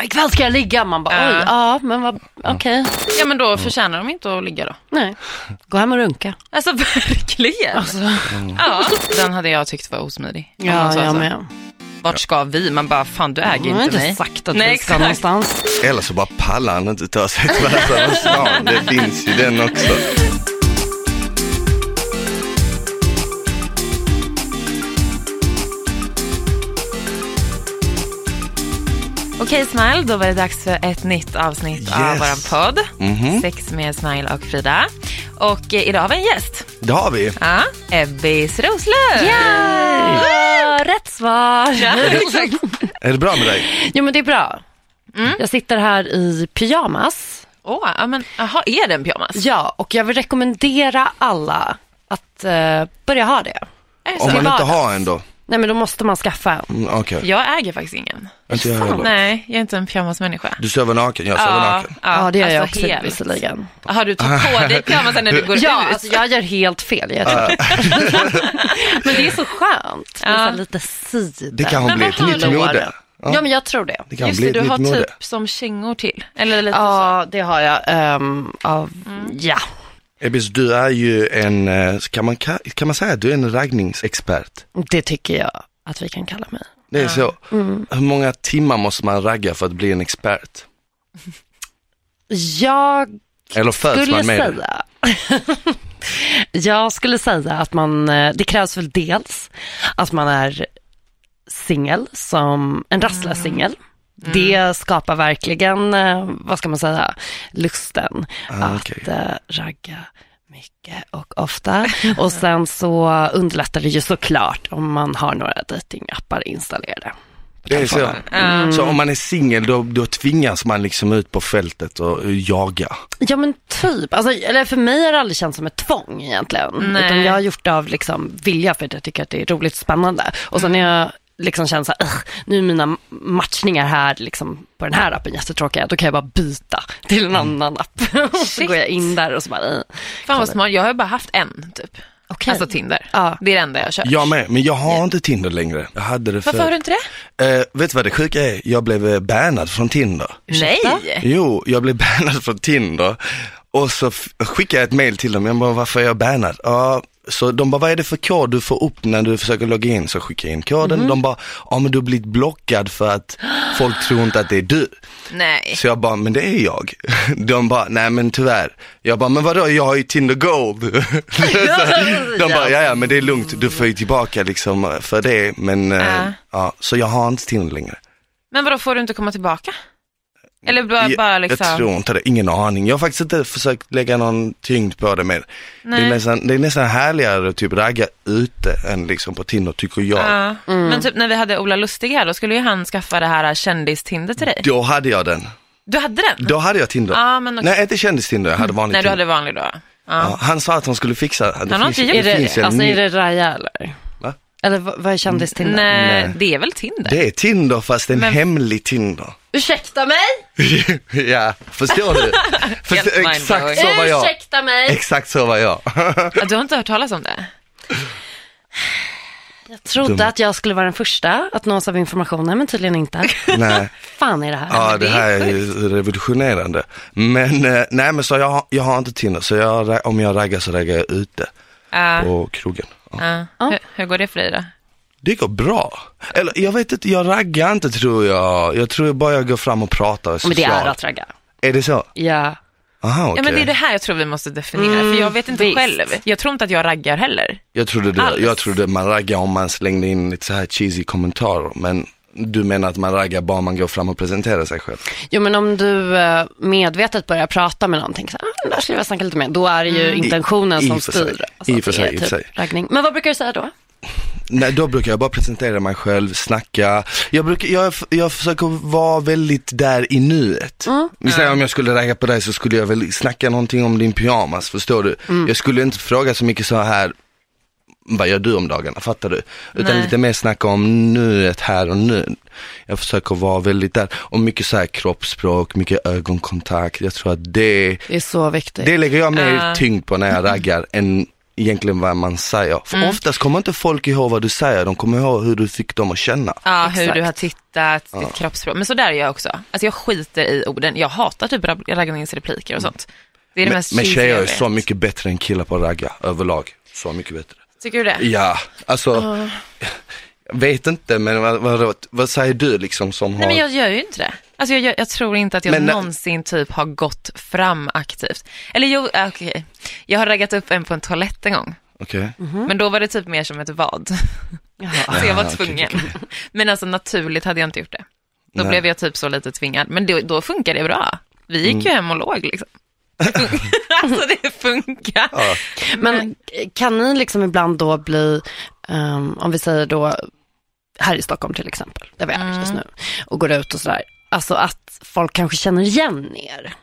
bara, ikväll ska jag ligga. Man bara, Ja. oj, ja, men vad, okej. Ja men då förtjänar de inte att ligga då. Nej, gå hem och runka. Alltså verkligen. Alltså, Ja, den hade jag tyckt var osmidig. Om ja, sa jag så. med. Vart ska vi? Man bara, fan du äger Jag har inte inte mig. sagt att Nej, vi ska exakt. någonstans. Eller så bara pallar han inte ta sig tvärs över stan. Det finns ju den också. Okej Smile, då var det dags för ett nytt avsnitt av Yes. vår podd. Mhm. Sex med Smile och Frida. Och eh, idag har vi en gäst. Det har vi. Ja, Ebbis Roslöv. Ja, rätt svar. Ja, exakt. Är det bra med dig? Jo, men det är bra. Mm. Jag sitter här i pyjamas. Åh, men jaha, är det en pyjamas? Ja, och jag vill rekommendera alla att eh, börja ha det. Om man inte har en då? Nej, men då måste man skaffa en. Mm, Okej, Jag äger faktiskt ingen. inte jag heller. Nej, jag är inte en pyjamasmänniska. Du sover naken, jag sover naken. Ja, det gör jag alltså också helt. visserligen. Har du tagit på dig pyjamasen när du går Ja, ut? alltså jag gör helt fel. Jag tror. men det är så skönt. Med Ja. så lite sidor. Det blir vad ett nytt mode. Ja, men jag tror det. Det kan Just bli det, du har mode. typ som kängor till. Eller lite Ja, det har jag. ehm, av, Ja. Ebbis, du är ju en, eh, kan man, ka- kan man säga att du är en raggningsexpert? Det tycker jag att vi kan kalla mig. Det är så. Mm. Hur många timmar måste man ragga för att bli en expert? Jag Eller skulle man med det? säga. jag skulle säga att man, eh, det krävs väl dels att man är singel, som en rastlös singel. Det skapar verkligen, eh, vad ska man säga, lusten Ah, att okej. eh, ragga mycket och ofta. Och sen så underlättar det ju såklart om man har några datingappar installerade. Det är så. Mm. Så om man är singel då, då tvingas man liksom ut på fältet och jaga. Ja men typ, alltså, eller för mig har det aldrig känts som ett tvång egentligen. Nej. Utan jag har gjort det av liksom, vilja för att jag tycker att det är roligt och spännande. Och sen när jag liksom känner så här, "Ugh, nu är mina matchningar här liksom, på den här appen jättetråkiga, då kan jag bara byta till en annan app. och så går jag in där och så bara, "Ugh." Fan vad smart, jag har bara haft en typ. okej. Alltså Tinder. Ja. Det är det enda jag har kört. Jag med, men jag har inte Tinder längre. Jag hade det Varför har du inte det? Eh, vet du vad det sjuka är? Jag blev eh, bannad från Tinder. Nej. Jo, jag blev bannad från Tinder och så skickade jag ett mail till dem. Jag bara, varför är jag bannad? Ja, så de bara, vad är det för kod du får upp när du försöker logga in? Så skickade jag in koden. De bara, ja men du har blivit blockad för att folk tror inte att det är du. Nej. Så jag bara, men det är jag. De bara, nej men tyvärr. Jag bara, men vadå, jag har ju Tinder Gold. De bara, ja ja men det är lugnt, du får ju tillbaka liksom för det. Men eh, Ja. ja, så jag har inte Tinder längre. Men vadå, får du inte komma tillbaka? Eller bara, Jag- bara liksom... Jag tror inte det, ingen aning. Jag har faktiskt inte försökt lägga någon tyngd på det mer. Det är, Nej. nästan, det är nästan härligare att typ ragga ute än liksom på Tinder tycker jag. Ja. Men typ när vi hade Ola Lustig här, då skulle ju han skaffa det här kändis-Tinder till dig. Då hade jag den. Du hade den? Då hade jag Tinder. Ja, men okej. Nej inte kändis-Tinder, jag hade vanlig Nej, du Tinder. hade vanlig då. Ja. Ja, han sa att han skulle fixa det. Han har finns, inte gjort det, alltså ny- är det Raja eller? Eller vad, är kändis-Tinder? Nej, Nej. det är väl Tinder? Det är Tinder fast en Men- hemlig Tinder. Ursäkta mig? ja, förstår du? Förstår, exakt så var jag. Ursäkta mig? Exakt så var jag. Ja, Du har inte hört talas om det? Jag trodde Dum. att jag skulle vara den första att nås av informationen, men tydligen inte. Nej. fan är det här? Ja, det det här är är ju revolutionerande. Men eh, nej, men så jag, har- jag har inte Tinder, så jag, om jag raggar så raggar jag ute Ja. på krogen. Ja. Hur, hur går det för dig då? Det går bra. Eller jag vet inte, jag raggar inte tror jag. Jag tror bara jag går fram och pratar Men det är socialt. att ragga. Är det så? Ja. Aha, okej. Ja, men det är det här jag tror vi måste definiera, Mm, för jag vet inte visst. själv. Jag tror inte att jag raggar heller. Jag trodde, det, Alls. jag trodde man raggar om man slängde in lite så här cheesy kommentarer. Men du menar att man raggar bara man går fram och presenterar sig själv? Jo, men om du eh, medvetet börjar prata med någonting, så, ah, där skulle jag snacka lite mer, då är det ju intentionen Mm. I- i som och för sig. styr. Alltså, I och för sig, i för sig. raggning. Men vad brukar du säga då? Nej, då brukar jag bara presentera mig själv, snacka. Jag, brukar, jag, jag försöker vara väldigt där i nuet. Mm. Vi säger om jag skulle ragga på dig så skulle jag väl snacka någonting om din pyjamas, förstår du? Mm. Jag skulle inte fråga så mycket så här, vad gör du om dagarna, fattar du? Utan Nej. lite mer snacka om nuet här och nu. Jag försöker vara väldigt där, och mycket så här kroppsspråk, mycket ögonkontakt. Jag tror att det, Det är så viktigt. det lägger jag mer Ja. tyngd på när jag raggar än egentligen vad man säger. För Mm. oftast kommer inte folk ihåg vad du säger, de kommer ihåg hur du fick dem att känna. Ja, hur Exakt. du har tittat, ditt kroppsspråk. Men så där är jag också. Alltså jag skiter i orden. Jag hatar typ rag- raggningsrepliker och sånt. Det är det Men, mest men tjejer jag är så mycket bättre än killar på att ragga överlag. Så mycket bättre. Tycker du det? Ja, alltså, jag vet inte men vad, vad, vad säger du liksom som Nej har... men jag gör ju inte det. Alltså jag, jag tror inte att jag Men- någonsin typ har gått fram aktivt. Eller jo, äh, okej. Jag har raggat upp en på en toalett en gång. Okej. Men då var det typ mer som ett vad. Så jag var Ah, tvungen. Men alltså naturligt hade jag inte gjort det. Då Nej. blev jag typ så lite tvingad. Men då, då funkar det bra. Vi gick Mm. ju hem och låg liksom. Alltså det funkar. Ja. Men kan ni liksom ibland då bli, ehm, om vi säger då här i Stockholm till exempel, där vi är just nu, och går ut och sådär, alltså att folk kanske känner igen er.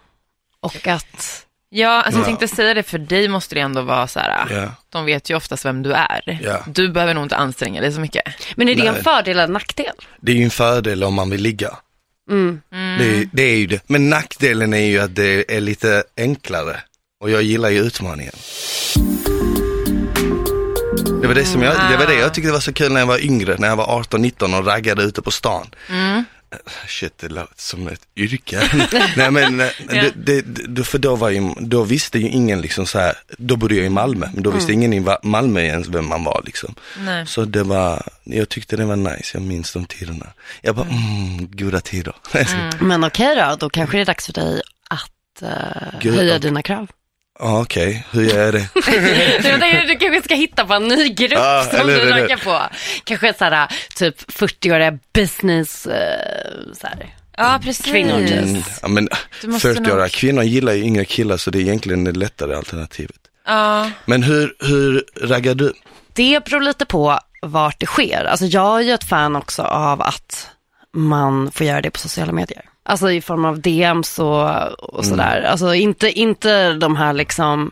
Och att, Ja, alltså jag Ja. tänkte säga det, för dig måste det ändå vara så här, Ja. de vet ju oftast vem du är. Ja. Du behöver nog inte anstränga dig så mycket. men är det en Nej. fördel eller nackdel? Det är ju en fördel om man vill ligga. Mm. Det, är, det är ju det. Men nackdelen är ju att det är lite enklare. Och jag gillar ju utmaningen. Det var det, som jag, det var det jag tyckte var så kul när jag var yngre, när jag var 18-19 och raggade ute på stan. Shit, det låter som ett yrke. Nej men, eh, det, det, det, för då, var ju, då visste ju ingen liksom så här, då bodde jag i Malmö, men då visste ingen i Malmö ens vem man var liksom. Nej. Så det var, jag tyckte det var nice, jag minns de tiderna. Jag bara, mm, goda tider. Men okej då, då kanske det är dags för dig att eh, Gud, höja dina krav. Ja okej, hur gör jag det? Jag tänker, du kanske ska hitta på en ny grupp Ja, som eller du raggar på. Kanske såhär, typ 40-åriga business, eh, såhär. Ja, precis. Kvinnor, typ. Mm, ja, men Du måste 40-åriga nog- kvinnor gillar ju yngre killar så det är egentligen det lättare alternativet. Ja, Men hur, hur raggar du? Det beror lite på vart det sker. Alltså jag är ju ett fan också av att man får göra det på sociala medier. Alltså i form av DMs och, och sådär. Alltså inte, inte de här liksom,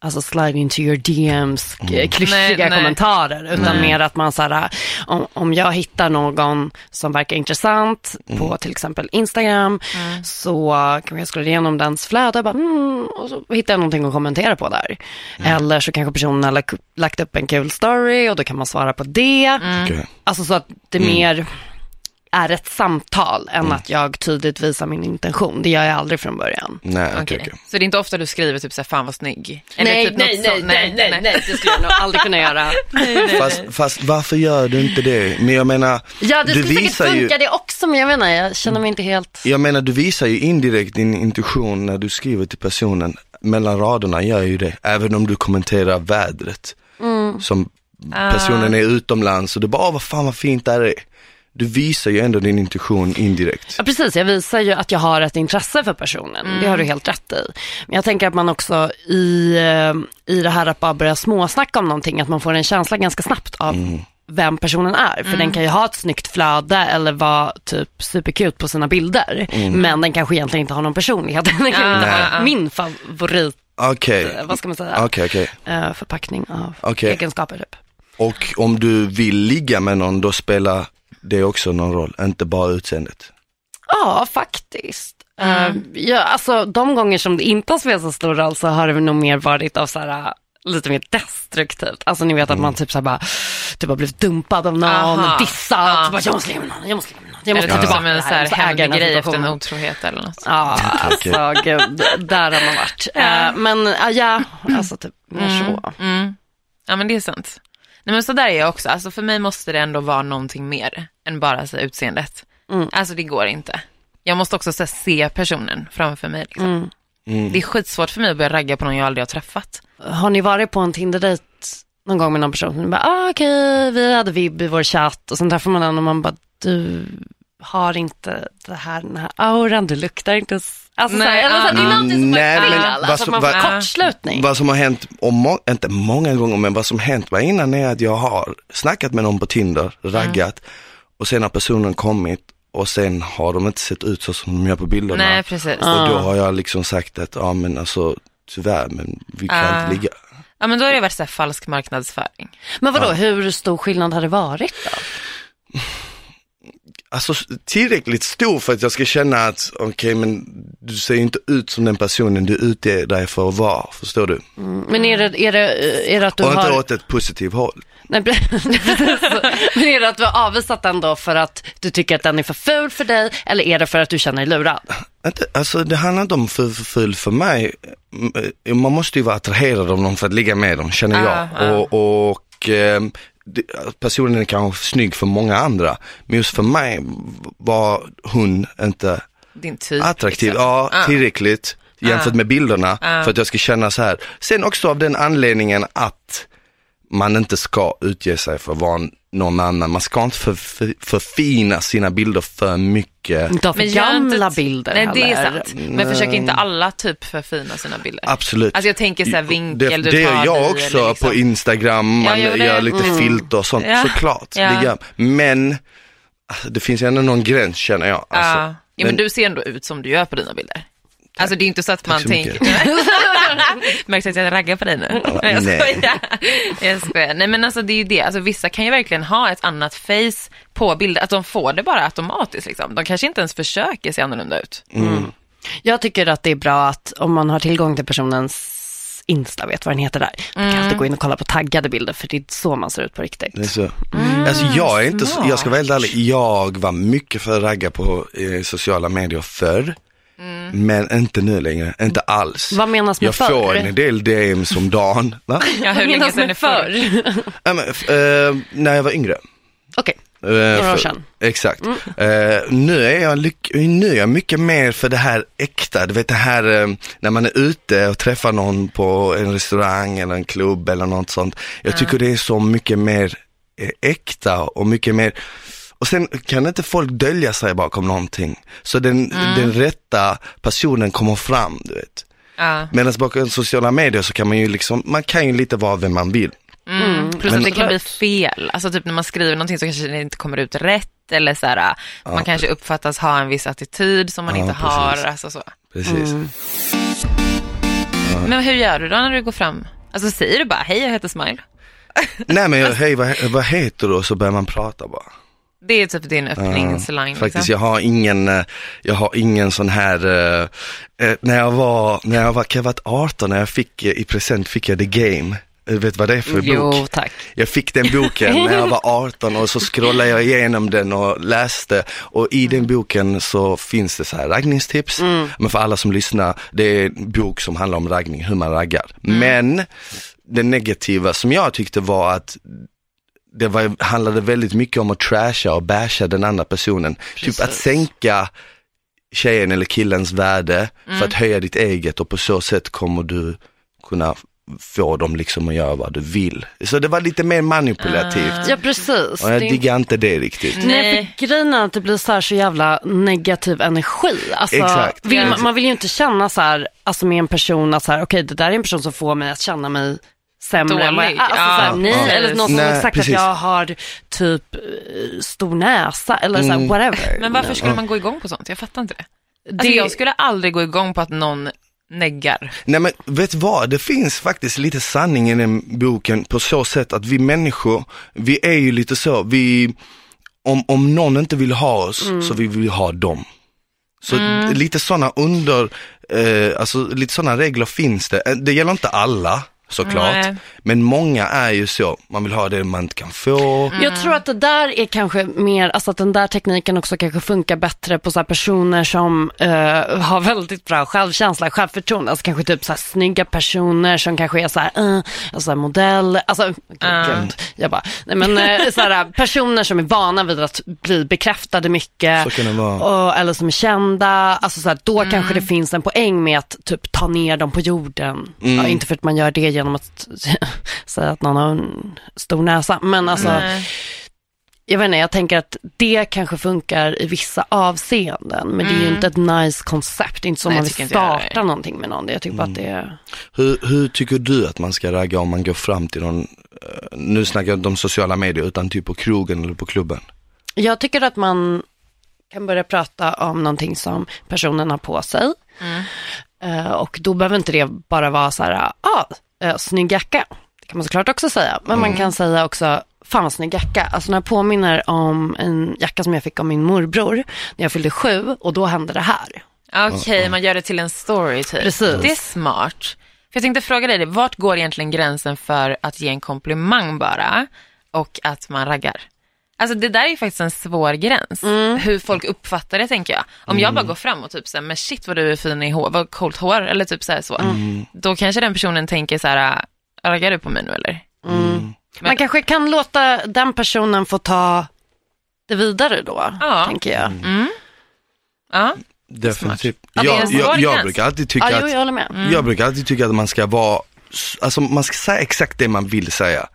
alltså slide into your DMs, mm. klyschiga Nej, nej. kommentarer. Utan mer att man såhär, om, om jag hittar någon som verkar intressant på till exempel Instagram, så kan jag scrolla igenom dens flöde och bara, mm, och så hittar jag någonting att kommentera på där. Eller så kanske personen har lagt, lagt upp en kul story och då kan man svara på det. Okej. Alltså så att det mer är ett samtal än att jag tydligt visar min intention. Det gör jag aldrig från början. Nej, okej, okej. okej. Så det är inte ofta du skriver typ så här, fan vad snygg? Eller Nej, typ nej, något nej, sånt? nej, nej, nej, det skulle jag nog aldrig kunna göra. Fast, fast varför gör du inte det? Men jag menar, Ja, det du skulle säkert visar ju, funka det också, men jag menar, jag känner mig inte helt... jag menar du visar ju indirekt din intuition när du skriver till personen. Mellan raderna gör ju det, även om du kommenterar vädret. Mm. Som Ah. personen är utomlands och du bara, vad fan vad fint det här är. Du visar ju ändå din intuition indirekt. Ja, precis. Jag visar ju att jag har ett intresse för personen. Det har du helt rätt i. Men jag tänker att man också i, eh, i det här att bara börja småsnacka om någonting, att man får en känsla ganska snabbt av vem personen är. För den kan ju ha ett snyggt flöde eller vara typ supercute på sina bilder. Men den kanske egentligen inte har någon personlighet. Den kan inte Ah, ha ah. min favorit, Okej, eh, vad ska man säga, okej, okej. eh, förpackning av Okej. egenskaper typ. Och om du vill ligga med någon, då spelar det också någon roll, inte bara utseendet. Ja, faktiskt. Eh, ja, alltså de gånger som det inte har spelat så stor roll så har det nog mer varit av så här, lite mer destruktivt. Alltså ni vet att man typ så här bara, typ har blivit dumpad av någon, Aha. dissat, Ja. bara, jag måste ligga med någon, jag måste ligga med någon, jag måste ta typ tillbaka som en det så här jag måste äga hemlig den här grej efter en otrohet eller något. Ja, alltså gud, där har man varit. Eh, men ja, ja, alltså typ mer så. Mm. Ja men det är sant. Nej men så där är jag också, alltså för mig måste det ändå vara någonting mer än bara så utseendet. Mm. Alltså det går inte. Jag måste också så här, se personen framför mig. Liksom. Mm. Mm. Det är skitsvårt för mig att börja ragga på någon jag aldrig har träffat. Har ni varit på en Tinder-dejt någon gång med någon person? Ni bara, ah, okej, vi hade vibb i vår chatt och sen träffar man den och man bara, du har inte det här, den här auran, du luktar inte s- Alltså Nej, Nej, eller så här, det är ja. någonting som Nej, är men vad alltså som- man vad- kortslutning. Vad som har hänt, och må, inte många gånger, men vad som hänt mig innan är att jag har snackat med någon på Tinder, raggat, och sen har personen kommit och sen har de inte sett ut så som de gör på bilderna. Nej precis. Ja. Och då har jag liksom sagt att, ja men alltså tyvärr, men vi kan Ah. inte ligga. Ja men då har det varit så här falsk marknadsföring. Men vadå, hur stor skillnad har det varit då? Alltså tillräckligt stor för att jag ska känna att, okej men du ser ju inte ut som den personen du är ute dig för att vara, förstår du? Men är det, är det, är det att du och har... inte åt ett positivt håll. Nej. Men är det att du har avvisat den då för att du tycker att den är för ful för dig eller är det för att du känner dig lurad? Alltså det handlar inte om för, för ful för mig. Mm, Man måste ju vara attraherad av någon för att ligga med dem, känner jag. Ah, ah. Och, och eh, det- personen är kanske snygg för många andra, men just för mig var hon inte typ. attraktiv, liksom. ja Ah. tillräckligt jämfört Ah. med bilderna Ah. för att jag ska känna så här. Sen också av den anledningen att man inte ska utge sig för att vara någon annan. Man ska inte för, för, förfina sina bilder för mycket. Inte ha för Men gör inte- gamla bilder Nej, det är sant. Men försöker inte alla typ förfina sina bilder? Absolut. Alltså jag tänker så här vinkel det, du det tar gör jag också liksom. på Instagram, man Ja, det- gör lite mm. filter och sånt, Ja. såklart. Ja. Det gör. Men alltså, det finns ändå någon gräns känner jag. Alltså, Ja. ja, men du ser ändå ut som du gör på dina bilder. Alltså det är inte så att man så tänker... Märks att jag raggar på dig nu? Ja, jag nej. skojar. Jag skojar. Nej men alltså det är ju det, alltså vissa kan ju verkligen ha ett annat face på bilder, att de får det bara automatiskt liksom. De kanske inte ens försöker se annorlunda ut. Jag tycker att det är bra att om man har tillgång till personens Insta, vet vad den heter där. Man kan alltid gå in och kolla på taggade bilder för det är så man ser ut på riktigt. Det är så. Alltså jag är inte, så, jag ska vara helt ärlig, jag var mycket för att ragga på eh, sociala medier förr. Men inte nu längre, inte alls. Vad menas med jag förr? får en del DMs om dagen. Va? Ja, hur länge menas sedan är med förr? f- eh, när jag var yngre. Okej, Eh, år för- sedan. Exakt. Eh, nu, är jag lyck- nu är jag mycket mer för det här äkta, du vet det här när man är ute och träffar någon på en restaurang eller en klubb eller något sånt. Jag tycker det är så mycket mer äkta och mycket mer och sen kan inte folk dölja sig bakom någonting. Så den, den rätta personen kommer fram, du vet. Ja. Medan bakom sociala medier så kan man ju liksom, man kan ju lite vara vem man vill. Mm. Plus Men- att det kan bli fel. Alltså typ när man skriver någonting så kanske det inte kommer ut rätt eller så här, man kanske uppfattas ha en viss attityd som man Ja, inte precis. har. Alltså så. Precis. Men hur gör du då när du går fram? Alltså säger du bara hej jag heter Smile? Nej men jag, hej vad, vad heter du? Och så börjar man prata bara. Det är typ din öppningsline. Faktiskt, liksom. jag har ingen, eh, jag har ingen sån här, eh, när jag var, när jag var, kan jag varit 18, när jag fick, i present fick jag The Game. Du vet vad det är för bok? Jo, tack. Jag fick den boken när jag var 18 och så scrollade jag igenom den och läste och i den boken så finns det så här raggningstips. Men för alla som lyssnar, det är en bok som handlar om raggning, hur man raggar. Men det negativa som jag tyckte var att det var, handlade väldigt mycket om att trasha och basha den andra personen. Typ att sänka tjejen eller killens värde för att höja ditt eget och på så sätt kommer du kunna få dem liksom att göra vad du vill. Så det var lite mer manipulativt. Ja, precis. Och jag Det diggar inte det riktigt. Nej, Nej. för grejen är att det blir så här så jävla negativ energi. Alltså, Exakt. Vill, Ja. man, man vill ju inte känna så här, alltså med en person att så här, okej det där är en person som får mig att känna mig sämre än vad jag Dålig. alltså, Ja, nej, ja. eller någon som Nej, har sagt precis. att jag har typ eh, stor näsa eller Mm. whatever. Men varför skulle man gå igång på sånt? Jag fattar inte det. Alltså, Det- Jag skulle aldrig gå igång på att någon neggar. Nej men vet vad, det finns faktiskt lite sanning i den boken på så sätt att vi människor, vi är ju lite så, vi, om, om någon inte vill ha oss så vill vi ha dem. Så lite sådana under, eh, alltså lite sådana regler finns det. Eh, Det gäller inte alla såklart, Nej. men många är ju så, man vill ha det man inte kan få. Jag tror att det där är kanske mer, alltså att den där tekniken också kanske funkar bättre på så här personer som eh, har väldigt bra självkänsla, självförtroende. Alltså kanske typ så här snygga personer som kanske är så här, uh, alltså modell, alltså gud, Ah. gud, jag bara, nej men eh, så här, personer som är vana vid att bli bekräftade mycket. Så kan det vara. Och, eller som är kända, alltså så här, då kanske det finns en poäng med att typ ta ner dem på jorden. Ja, inte för att man gör det genom att säga att någon har en stor näsa, men alltså Nej. jag vet inte, jag tänker att det kanske funkar i vissa avseenden, men det är ju inte ett nice koncept. Det är inte som Nej, man vill starta någonting med någon. Jag tycker bara att det är... Hur, hur tycker du att man ska ragga om man går fram till någon, eh, nu snackar jag inte om sociala medier utan typ på krogen eller på klubben? Jag tycker att man kan börja prata om någonting som personen har på sig. Eh, och då behöver inte det bara vara så här, ah, uh, snygg jacka. Det kan man såklart också säga. Men man kan säga också, fan vad snygg jacka. Alltså när jag påminner om en jacka som jag fick av min morbror när jag fyllde sju och då hände det här. Okej, man gör det till en story typ. Precis. Det är smart. För jag tänkte fråga dig, vart går egentligen gränsen för att ge en komplimang bara och att man raggar? Alltså det där är ju faktiskt en svår gräns. Hur folk uppfattar det tänker jag. Om jag bara går fram och typ säger men shit vad du är fin i hår, vad coolt hår, eller typ så här så. Då kanske den personen tänker så här, raggar du på mig nu eller? Man kanske kan låta den personen få ta det vidare då, Ja. tänker jag. Ja, Definitivt. Ja, en Jag, jag, jag brukar alltid tycka att. Jag brukar alltid tycka att man ska vara, alltså man ska säga exakt det man vill säga.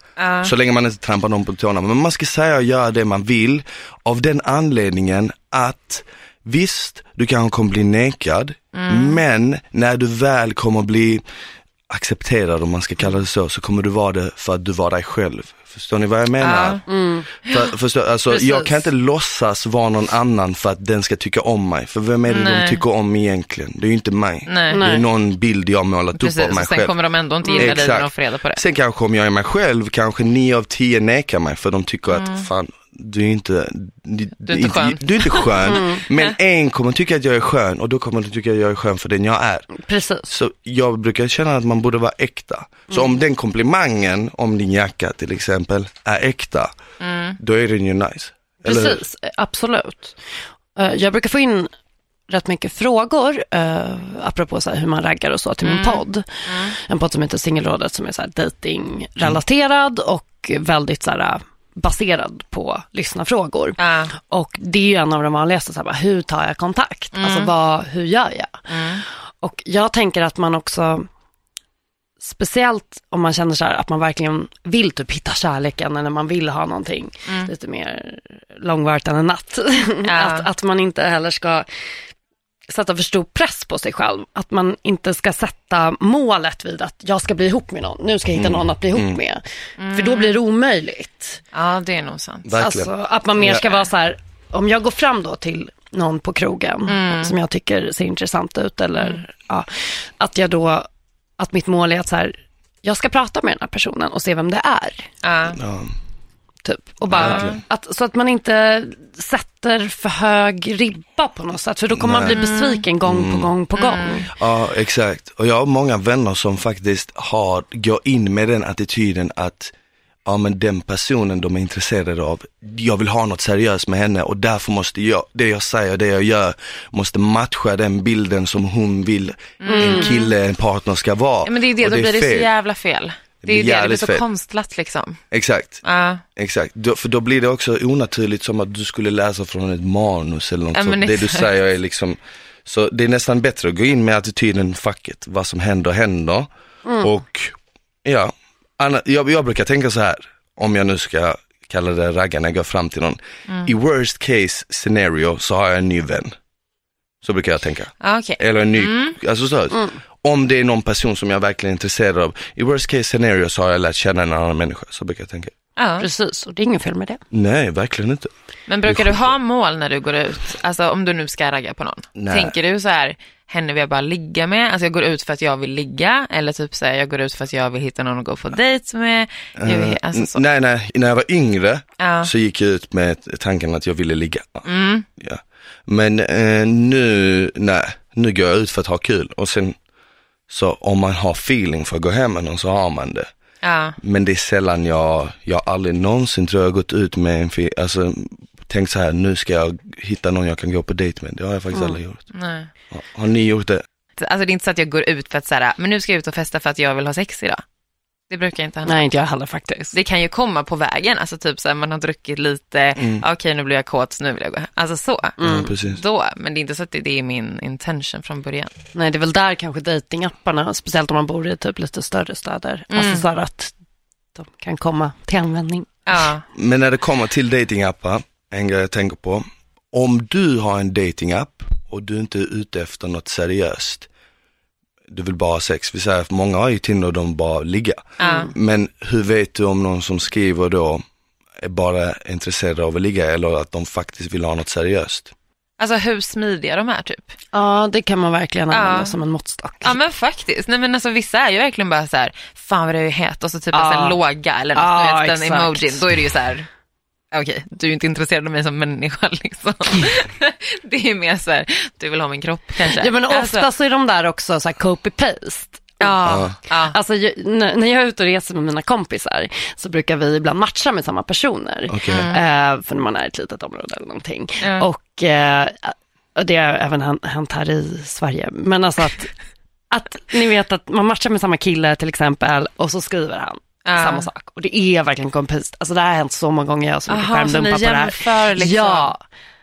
Så länge man inte trampar någon på tårna. Men man ska säga och göra det man vill. Av den anledningen att visst, du kanske kommer bli nekad, men när du väl kommer bli accepterad om man ska kalla det så, så kommer du vara det för att du var dig själv. Förstår ni vad jag menar? För, förstår, alltså, Precis. jag kan inte låtsas vara någon annan för att den ska tycka om mig. För vem är det Nej. de tycker om egentligen? Det är ju inte mig. Nej. Det är någon bild jag målat upp precis. av mig sen själv. kommer de ändå inte gilla dig när de får reda på det. Sen kanske om jag är mig själv, kanske nio av tio nekar mig för de tycker att fan, du är inte, du, Du är inte skön. du är inte skön. Men en kommer tycka att jag är skön och då kommer de tycka att jag är skön för den jag är. Precis. Så jag brukar känna att man borde vara äkta. Så om den komplimangen om din jacka till exempel är äkta, då är den ju nice. Eller? Precis, eh, absolut. Eh, Jag brukar få in rätt mycket frågor, uh, apropå så här hur man raggar och så, till min podd. En podd som heter Singelrådet som är så här dating-relaterad och väldigt så här, eh, baserad på lyssnarfrågor. Ja. Och det är ju en av de vanligaste, så här, hur tar jag kontakt? Alltså vad, hur gör jag? Och jag tänker att man också, speciellt om man känner så här att man verkligen vill typ hitta kärleken eller man vill ha någonting lite mer långvarigt än en natt. Ja. att, att man inte heller ska sätta för stor press på sig själv. Att man inte ska sätta målet vid att jag ska bli ihop med någon. Nu ska jag hitta någon att bli ihop med. För då blir det omöjligt. ja, det är nog sant. Verkligen. Alltså att man mer ska vara så här, om jag går fram då till någon på krogen Mm. som jag tycker ser intressant ut eller ja, att jag då, att mitt mål är att så här, jag ska prata med den här personen och se vem det är. Ja. Typ. Och bara, att, så att man inte sätter för hög ribba på något sätt, för då kommer man bli besviken gång på gång på gång. Ja, exakt. Och jag har många vänner som faktiskt har, går in med den attityden att ja men den personen de är intresserade av, jag vill ha något seriöst med henne och därför måste jag, det jag säger, det jag gör, måste matcha den bilden som hon vill en kille, en partner ska vara. Ja, Men det är det, Och då blir det så fel. jävla fel. Det är ju det, det blir så fel. konstlat liksom. Exakt, Ja, exakt. Då, för då blir det också onaturligt som att du skulle läsa från ett manus eller något Ja, sånt. Det du säger är liksom, så det är nästan bättre att gå in med attityden fuck it, vad som händer händer. Och ja, Anna, jag, jag brukar tänka så här, om jag nu ska kalla det ragga när jag går fram till någon. I worst case scenario så har jag en ny vän. Så brukar jag tänka. ja okej. Eller en ny, alltså så, om det är någon person som jag verkligen är intresserad av. I worst case scenario så har jag lärt känna en annan människa, så brukar jag tänka. Ja. Precis, och det är inget fel med det. Nej, verkligen inte. Men brukar du ha mål när du går ut? Alltså om du nu ska ragga på någon. Nej. Tänker du så här, henne vill jag bara ligga med? Alltså jag går ut för att jag vill ligga. Eller typ så här, jag går ut för att jag vill hitta någon att gå på dejt med. Jag vill, alltså så. N- Nej, nej, när jag var yngre Ja. så gick jag ut med tanken att jag ville ligga. Mm. Ja. Men eh, nu, nej, nu går jag ut för att ha kul och sen så om man har feeling för att gå hem med någon så har man det. Ja. Men det är sällan jag, jag har aldrig någonsin tror jag gått ut med en, alltså tänkt så här, nu ska jag hitta någon jag kan gå på dejt med. Det har jag faktiskt aldrig gjort. Nej. Har- Har ni gjort det? Alltså det är inte så att jag går ut för att så här, men nu ska jag ut och festa för att jag vill ha sex idag. Det brukar inte hända. Nej, inte jag heller faktiskt. Det kan ju komma på vägen, alltså typ så här, man har druckit lite, okej nu blir jag kåt, nu vill jag gå hem. Alltså så. Ja, precis. Då, men det är inte så att det, det är min intention från början. Nej, det är väl där kanske datingapparna, speciellt om man bor i typ lite större städer, alltså så här att de kan komma till användning. Ja, Men när det kommer till datingappar, en grej jag tänker på. Om du har en datingapp och du inte är ute efter något seriöst, du vill bara ha sex. Vi säger att många har ju Tinder och de bara ligga. ja. Men hur vet du om någon som skriver då är bara intresserad av att ligga eller att de faktiskt vill ha något seriöst? Alltså hur smidiga de är typ. Ja, det kan man verkligen använda Ja. som en måttstock. Ja men faktiskt, nej men alltså vissa är ju verkligen bara så här, fan vad det är het och så typ Ja. en låga eller något, Ja, du vet, den exakt. emojin, då är det ju så här, Okej, du är inte intresserad av mig som människa liksom. det är mer så här, du vill ha min kropp kanske. Ja men ofta Alltså, så är de där också så här copy-paste. ja, ja. Alltså när jag är ute och reser med mina kompisar så brukar vi ibland matcha med samma personer. Okej. Eh, för när man är i ett litet område eller någonting. Ja. Och eh, och det har även hänt här i Sverige. Men alltså att, att ni vet att man matchar med samma kille till exempel och så skriver han Ja. samma sak. Och det är verkligen kompist. Alltså det här har hänt så många gånger. Jag har så mycket skärmdumpar på det här. liksom. Ja,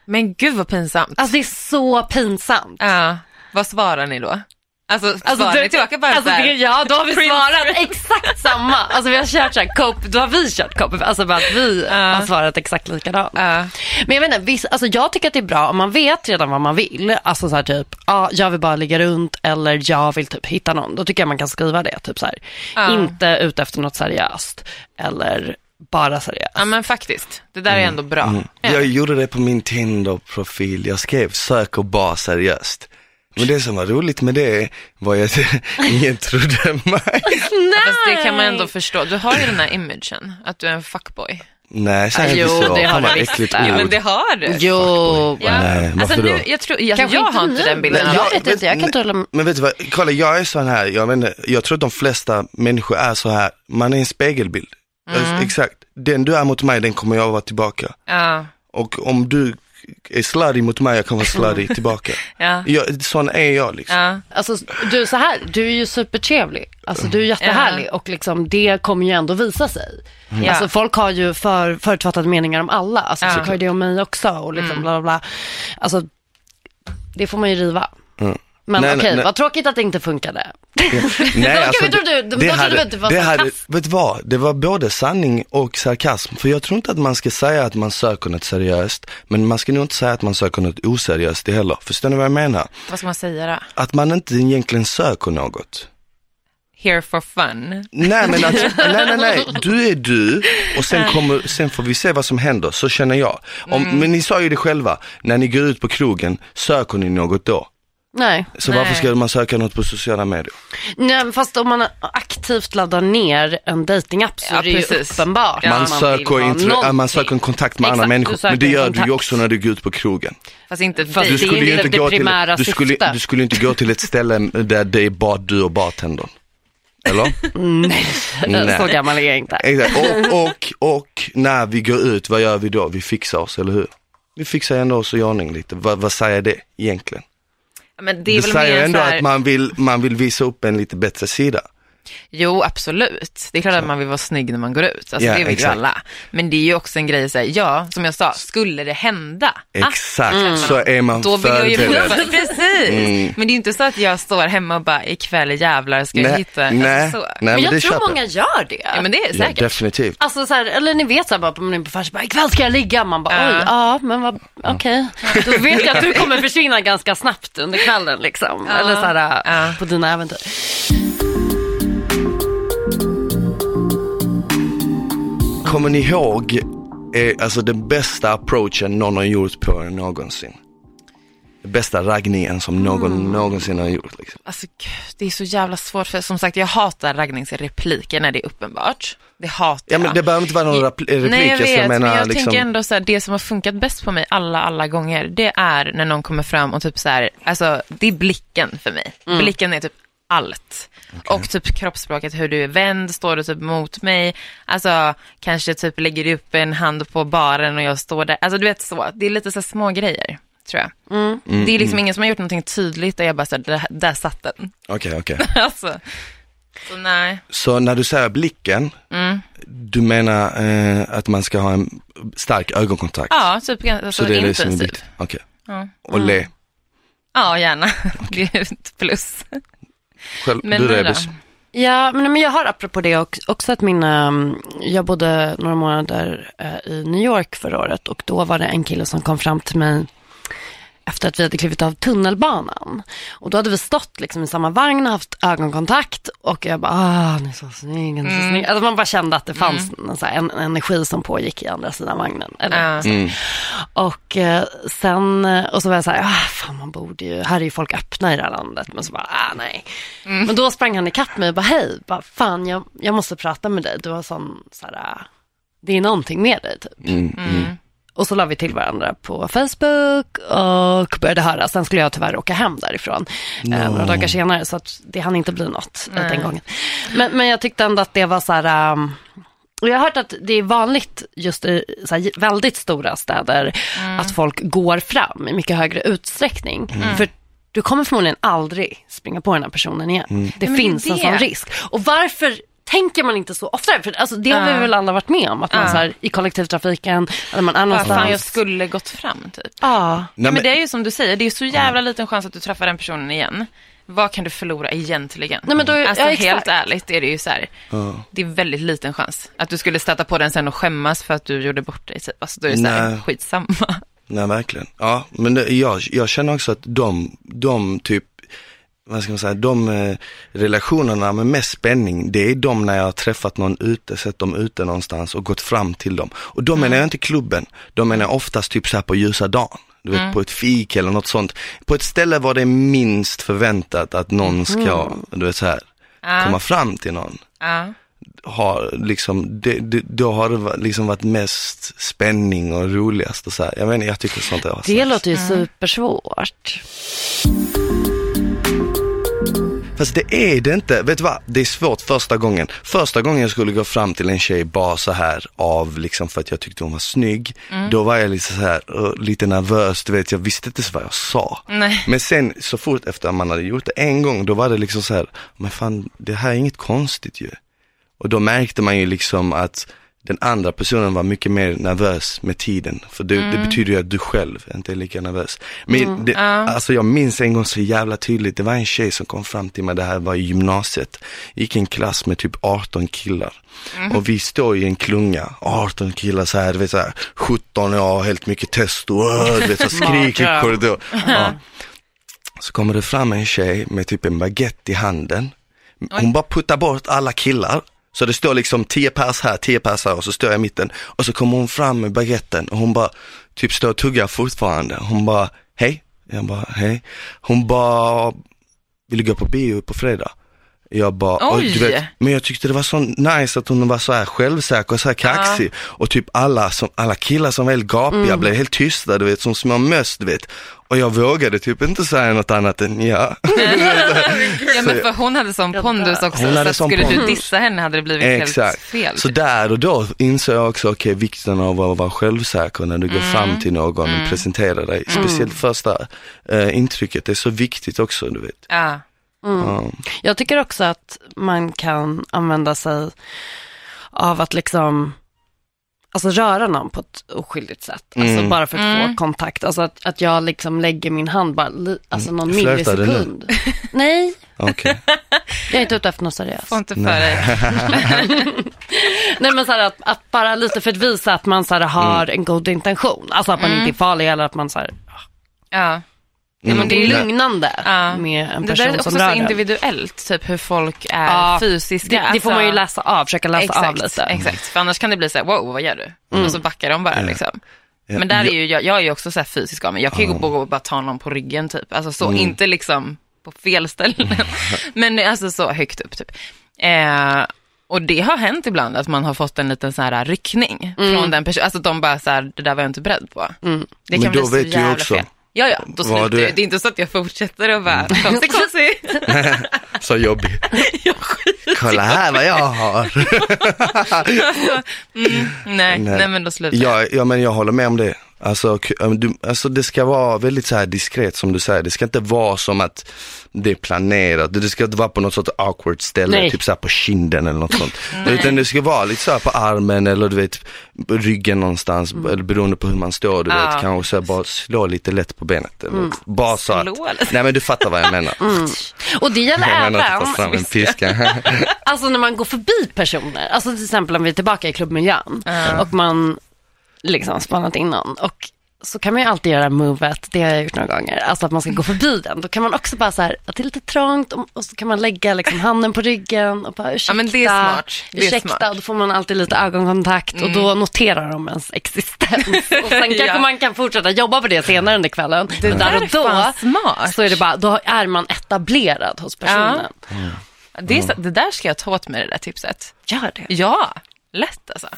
Men gud vad pinsamt. alltså det är så pinsamt. Ja, vad svarar ni då? Alltså, Alltså, du- tillbaka bara alltså, det, Ja, då har vi Prince svarat exakt samma. Alltså vi har kört så här, cope, då har vi kört cope, alltså bara att vi har svarat exakt likadant. Ja. Men jag vet inte, viss, alltså jag tycker att det är bra om man vet redan vad man vill. Alltså så här typ, ja, jag vill bara ligga runt eller jag vill typ hitta någon. Då tycker jag man kan skriva det, typ så. Ja. Inte ute efter något seriöst eller bara seriöst. ja men faktiskt, det där är ändå bra. Ja. Jag gjorde det på min Tinder-profil. Jag skrev söker bara seriöst. Men det som var roligt med det var ju att ingen trodde mig. Fast det kan man ändå förstå. Du har ju den här imagen, att du är en fuckboy. Nej, säg inte Jo, så. det har du visst ord. Men det har du. Jo, Ja. Nej, alltså, varför nu, då? jag, tror, jag, jag har inte den bilden. Jag av vet inte, jag kan inte hålla. Men vet du vad, kolla jag är sån här, jag, inte, jag tror att de flesta människor är så här, man är en spegelbild. Mm. Exakt, den du är mot mig, den kommer jag vara tillbaka. Ja, Och om du är slutty mot mig, jag kommer vara slutty tillbaka. ja, Jag, sån är jag liksom. ja. Alltså du så här, du är ju supertrevlig. Alltså du är jättehärlig och liksom det kommer ju ändå visa sig. Ja. Alltså folk har ju för, förutfattade meningar om alla. Alltså Ja. folk har ju det om mig också och liksom bla bla bla. Alltså det får man ju riva. Men Nej, okej, nej, vad tråkigt att det inte funkade. Nej, alltså, Gud, trodde att det var det hade, vet du vad, det var både sanning och sarkasm. För jag tror inte att man ska säga att man söker något seriöst, men man ska nog inte säga att man söker något oseriöst det heller. Förstår ni vad jag menar? Vad ska man säga då? Att man inte egentligen söker något. Here for fun. Nej men alltså, nej nej nej, du är du och sen, kommer, sen får vi se vad som händer, så känner jag. Om, Mm. Men ni sa ju det själva, när ni går ut på krogen, söker ni något då? Nej. Så Nej. varför ska man söka något på sociala medier? Nej, fast om man aktivt laddar ner en datingapp så Ja, är det ju precis. uppenbart Ja, Man, man söker, äh, man söker en kontakt med andra Exakt, människor, du söker men det gör du ju kontakt. också när du går ut på krogen. Fast inte Fast. Du det är skulle ju inte det gå till, primära du skulle, du skulle inte gå till ett ställe där det är bara du och bartendern. Eller? Nej. Så gammal är jag inte. Exakt. Och, och, och när vi går ut, vad gör vi då? Vi fixar oss, eller hur? Vi fixar ändå oss i ordning lite. Vad, vad säger det egentligen? Men det är Det väl säger mer ändå så här... att man vill, man vill visa upp en lite bättre sida. Jo, absolut. Det är klart att man vill vara snygg när man går ut. Alltså, Ja, det vill ju exakt. alla. Men det är ju också en grej, så här, ja, som jag sa, skulle det hända Exakt, att så är man då vill jag ju förberedd. Precis. Mm. Men det är ju inte så att jag står hemma och bara, ikväll jävlar ska jag Nej, hitta. nej, Alltså, så. nej Men men jag tror köper många gör det. Ja, men det är Ja, säkert. definitivt. Alltså så här, eller ni vet så här bara man är på fars, bara ikväll ska jag ligga. Man bara Ja. oj, ja men vad, okej. Då vet jag att du kommer försvinna ganska snabbt under kvällen liksom. Ja. Eller så här Ja. på dina äventyr. Kommer ni ihåg, eh, alltså den bästa approachen någon har gjort på er någonsin? Den bästa raggningen som någon Mm. någonsin har gjort. Liksom. Alltså, gud, det är så jävla svårt, för som sagt, jag hatar raggningsrepliker när det är uppenbart. Det hatar Ja men jag. det behöver inte vara någon repl- replik, Nej, jag vet, jag menar men jag liksom. tänker ändå så här, det som har funkat bäst på mig alla, alla gånger, det är när någon kommer fram och typ så här, alltså det är blicken för mig. Mm. Blicken är typ allt. Och typ kroppsspråket, hur du är vänd, står du typ mot mig, alltså kanske typ lägger du upp en hand på baren och jag står där, alltså du vet så, det är lite så små grejer. Tror jag. Mm, det är liksom ingen som har gjort någonting tydligt och jag bara så här, där, där satt den. Okej, okej. alltså, så nej. Så när du säger blicken, Mm. du menar eh, att man ska ha en stark ögonkontakt? Ja, typ alltså, så det är intensivt. Okej. Ja. Och le. Ja, gärna. Det är ett plus. Själv, Men du? Rebus? Ja, men, men jag har apropå det också, också att min, um, jag bodde några månader eh, i New York förra året och då var det en kille som kom fram till mig efter att vi hade klivit av tunnelbanan. Och då hade vi stått liksom i samma vagn och haft ögonkontakt och jag bara, ah, ni är så snygg, ni är så snygg. Alltså man bara kände att det fanns en, så här, en, en energi som pågick i andra sidan vagnen. Eller. Mm. och eh, sen, eh, och så var jag så här, ah, fan man borde ju, här är ju folk öppna i det här landet. Men så bara, ah nej. Men då sprang han ikapp mig och bara, hej, bara, fan jag, jag måste prata med dig. Du har sån, så här, ah, det är någonting med dig typ. Mm, mm. Och så la vi till varandra på Facebook och började höra. Sen skulle jag tyvärr åka hem därifrån eh, några dagar senare. Så att det hann inte bli något Nej. den gången. Men, men jag tyckte ändå att det var så här... Um, och jag har hört att det är vanligt just i så här, väldigt stora städer att folk går fram i mycket högre utsträckning. För du kommer förmodligen aldrig springa på den här personen igen. Det men det är finns en det. sån risk. Och varför tänker man inte så ofta? För alltså, det har vi väl alla varit med om. Att man så här, i kollektivtrafiken, eller man är någonstans. fan jag skulle gått fram typ. Ja. Nej, men, men- det är ju som du säger, det är så jävla liten chans att du träffar den personen igen. Vad kan du förlora egentligen? Nej, men då, Alltså ja, helt ärligt är det ju så här, det är väldigt liten chans att du skulle stöta på den sen och skämmas för att du gjorde bort dig. Typ. Alltså, då är det så här, Nej. skitsamma. Nej, verkligen. Ja, men det, jag, jag känner också att de, de typ, vad ska man säga, de eh, relationerna med mest spänning, det är de när jag har träffat någon ute, sett dem ute någonstans och gått fram till dem. Och då menar jag inte klubben, de menar jag oftast typ så här på ljusa dagen. Du vet, på ett fik eller något sånt. På ett ställe var det minst förväntat att någon ska, du vet så här, Ja. komma fram till någon. Ja. Har liksom, det, det, då har det liksom varit mest spänning och roligast och så här. Jag inte, jag tycker sånt är Det låter ju supersvårt. Fast det är det inte. Vet du vad? Det är svårt första gången. Första gången jag skulle gå fram till en tjej bara så här av liksom för att jag tyckte hon var snygg. Då var jag lite så här, uh, lite nervös, du vet jag visste inte så vad jag sa. Nej. Men sen så fort efter man hade gjort det en gång, då var det liksom så här, men fan det här är inget konstigt ju. Och då märkte man ju liksom att den andra personen var mycket mer nervös med tiden. För det, det betyder ju att du själv inte är lika nervös. Men det, Ja. alltså jag minns en gång så jävla tydligt, det var en tjej som kom fram till mig, det här var i gymnasiet. Gick i en klass med typ 18 killar. Och vi står i en klunga, 18 killar så här, du vet så här, 17 år, helt mycket testo, öh, du vet så skriker i korridor. Ja. Så kommer det fram en tjej med typ en baguette i handen. Hon bara puttar bort alla killar. Så det står liksom 10 pers här, 10 pers här och så står jag i mitten. Och så kommer hon fram med baguetten och hon bara typ står och tuggar fortfarande. Hon bara, hej. Jag bara, hej. Hon bara, vill du gå på bio på fredag? Jag bara, Oj. du vet, men jag tyckte det var så nice att hon var så här självsäker och så här kaxig. Och typ alla, som, alla killar som var helt gapiga blev helt tysta, du vet, som små möss, du vet. Och jag vågade typ inte säga något annat än ja. Ja, men för hon hade sån pondus också, Hon så hade sån skulle du pondus. dissa henne hade det blivit helt Exakt. fel. Så där och då insåg jag också, okej, vikten av att vara självsäker när du går fram till någon och presenterar dig. Speciellt första eh, intrycket är så viktigt också, du vet. Ja. Ja. Jag tycker också att man kan använda sig av att liksom Alltså röra någon på ett oskyldigt sätt. Alltså Mm. bara för att Mm. få kontakt. Alltså att, att jag liksom lägger min hand bara, li, alltså någon nu? millisekund. Nej, Okej. jag är inte ute efter något seriöst. Får inte för dig. Nej men så här att, att bara lite för att visa att man så här har en god intention. Alltså att man inte är farlig eller att man så här, Ja. Ja, men det är Mm. lugnande Ja. med en Det där person är också som så rör individuellt, typ hur folk är Ja, fysiska. Det, det får man ju läsa av, försöka läsa exakt, av lite. Exakt, för annars kan det bli så här, wow, vad gör du? Och så backar de bara liksom. Ja, Men där är jag- ju, jag, jag är ju också så här fysisk av mig. Jag kan ju gå och bara ta någon på ryggen typ. Alltså så, inte liksom på fel ställen. Men alltså så högt upp typ. Eh, och det har hänt ibland att man har fått en liten så här ryckning från den personen. Alltså de bara så här, det där var jag inte beredd på. Det kan Men då bli så vet jävla också fel. Ja, ja, då slutar du. Det är inte så att jag fortsätter och bara, konstig, konstig. Så jobbig. Jag Kolla här vad jag har. alltså, mm, nej, nej, men då slutar jag. Ja, ja men jag håller med om det. Alltså, du, alltså det ska vara väldigt så diskret som du säger. Det ska inte vara som att det är planerat. Det ska inte vara på något sorts awkward ställe, Nej. typ så på kinden eller något sånt. Utan det ska vara lite så här på armen eller du vet ryggen någonstans, eller beroende på hur man står, du Ja. vet. Kanske så bara slå lite lätt på benet. Eller, Bara så att, nej men du fattar vad jag menar. Och det gäller Jag att även, ta fram en piska. alltså när man går förbi personer, alltså till exempel om vi är tillbaka i klubbmiljön och man liksom spannat in någon och så kan man ju alltid göra movet, det har jag gjort några gånger, alltså att man ska gå förbi den. Då kan man också bara så här, att det är lite trångt och, så kan man lägga liksom handen på ryggen och bara ursäkta. Ja, men det är smart. Det är ursäkta, smart. Mm. och då får man alltid lite ögonkontakt och då noterar de ens existens. Och sen kanske Ja. man kan fortsätta jobba på det senare under kvällen. Det Men där där är och då smart. så är det bara, då är man etablerad hos personen. Det, är så, det där ska jag ta åt mig det där tipset. Gör det. Ja, lätt alltså.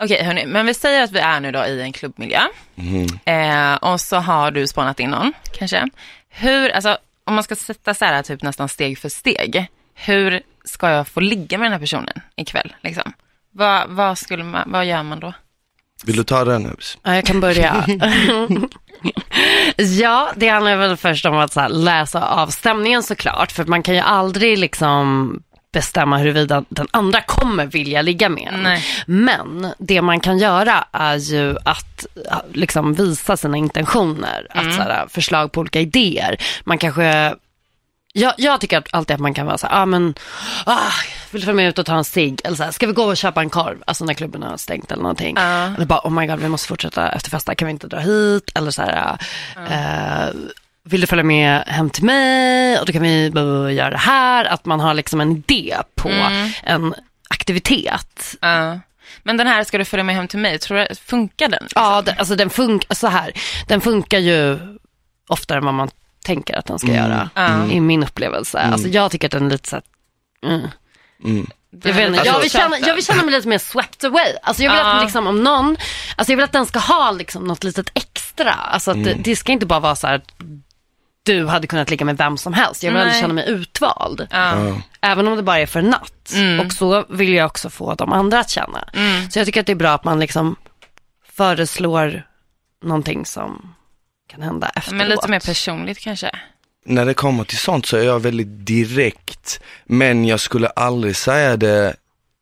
Okej hörni, men vi säger att vi är nu då i en klubbmiljö. Mhm. Eh, och så har du spanat in någon, kanske. Hur, alltså om man ska sätta så här typ nästan steg för steg. Hur ska jag få ligga med den här personen ikväll? Liksom? Vad, vad, skulle man, vad gör man då? Vill du ta den Hubs? Ja, jag kan börja. ja, det handlar väl först om att så här, läsa av stämningen såklart. För man kan ju aldrig liksom bestämma huruvida den andra kommer vilja ligga med en. Nej. Men det man kan göra är ju att liksom visa sina intentioner. Att så här, förslag på olika idéer. Man kanske jag, jag tycker att alltid att man kan vara så här, ah, men, ah, vill du följa med ut och ta en cigg? Eller så här, ska vi gå och köpa en korv? Alltså när klubben har stängt eller någonting. Ja. Eller bara, oh my god, vi måste fortsätta efterfesta, kan vi inte dra hit? Eller så här, eh, vill du följa med hem till mig? Och då kan vi börja göra det här. Att man har liksom en idé på en aktivitet. Ja. Men den här, ska du följa med hem till mig, tror du, funkar den? Ja, det, alltså den funkar så här. Den funkar ju oftare än vad man tänker att den ska göra. Ja. I min upplevelse. Alltså jag tycker att den är lite så här, mm. Mm. Jag, vet inte, jag, vill känna, jag vill känna mig lite mer swept away. Alltså jag vill Ja. att liksom, om någon, alltså jag vill att den ska ha liksom något litet extra. Alltså att det, det ska inte bara vara så här, du hade kunnat ligga med vem som helst. Jag vill Nej. aldrig känna mig utvald. Ja. Ja. Även om det bara är för en natt. Mm. Och så vill jag också få de andra att känna. Mm. Så jag tycker att det är bra att man liksom föreslår någonting som kan hända efteråt. Men lite mer personligt kanske? När det kommer till sånt så är jag väldigt direkt. Men jag skulle aldrig säga det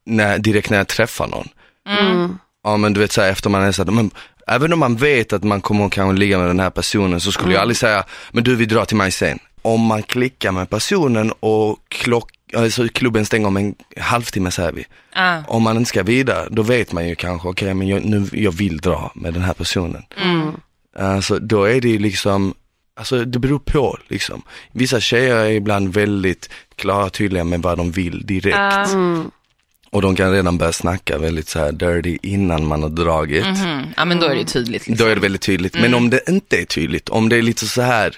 när, direkt när jag träffar någon. Mm. Ja men du vet såhär efter man är såhär, men även om man vet att man kommer kanske ligga med den här personen så skulle jag aldrig säga, men du vi drar till mig sen. Om man klickar med personen och klock, alltså klubben stänger om en halvtimme säger vi. Ja. Om man inte ska vidare, då vet man ju kanske, okej men jag, nu, jag vill dra med den här personen. Mm. Alltså då är det ju liksom, alltså det beror på liksom. Vissa tjejer är ibland väldigt klara och tydliga med vad de vill direkt. Ja. Mm. Och de kan redan börja snacka väldigt så här dirty innan man har dragit. Mhm. ja men då är det tydligt. Liksom. Då är det väldigt tydligt. Mm. Men om det inte är tydligt, om det är lite så här,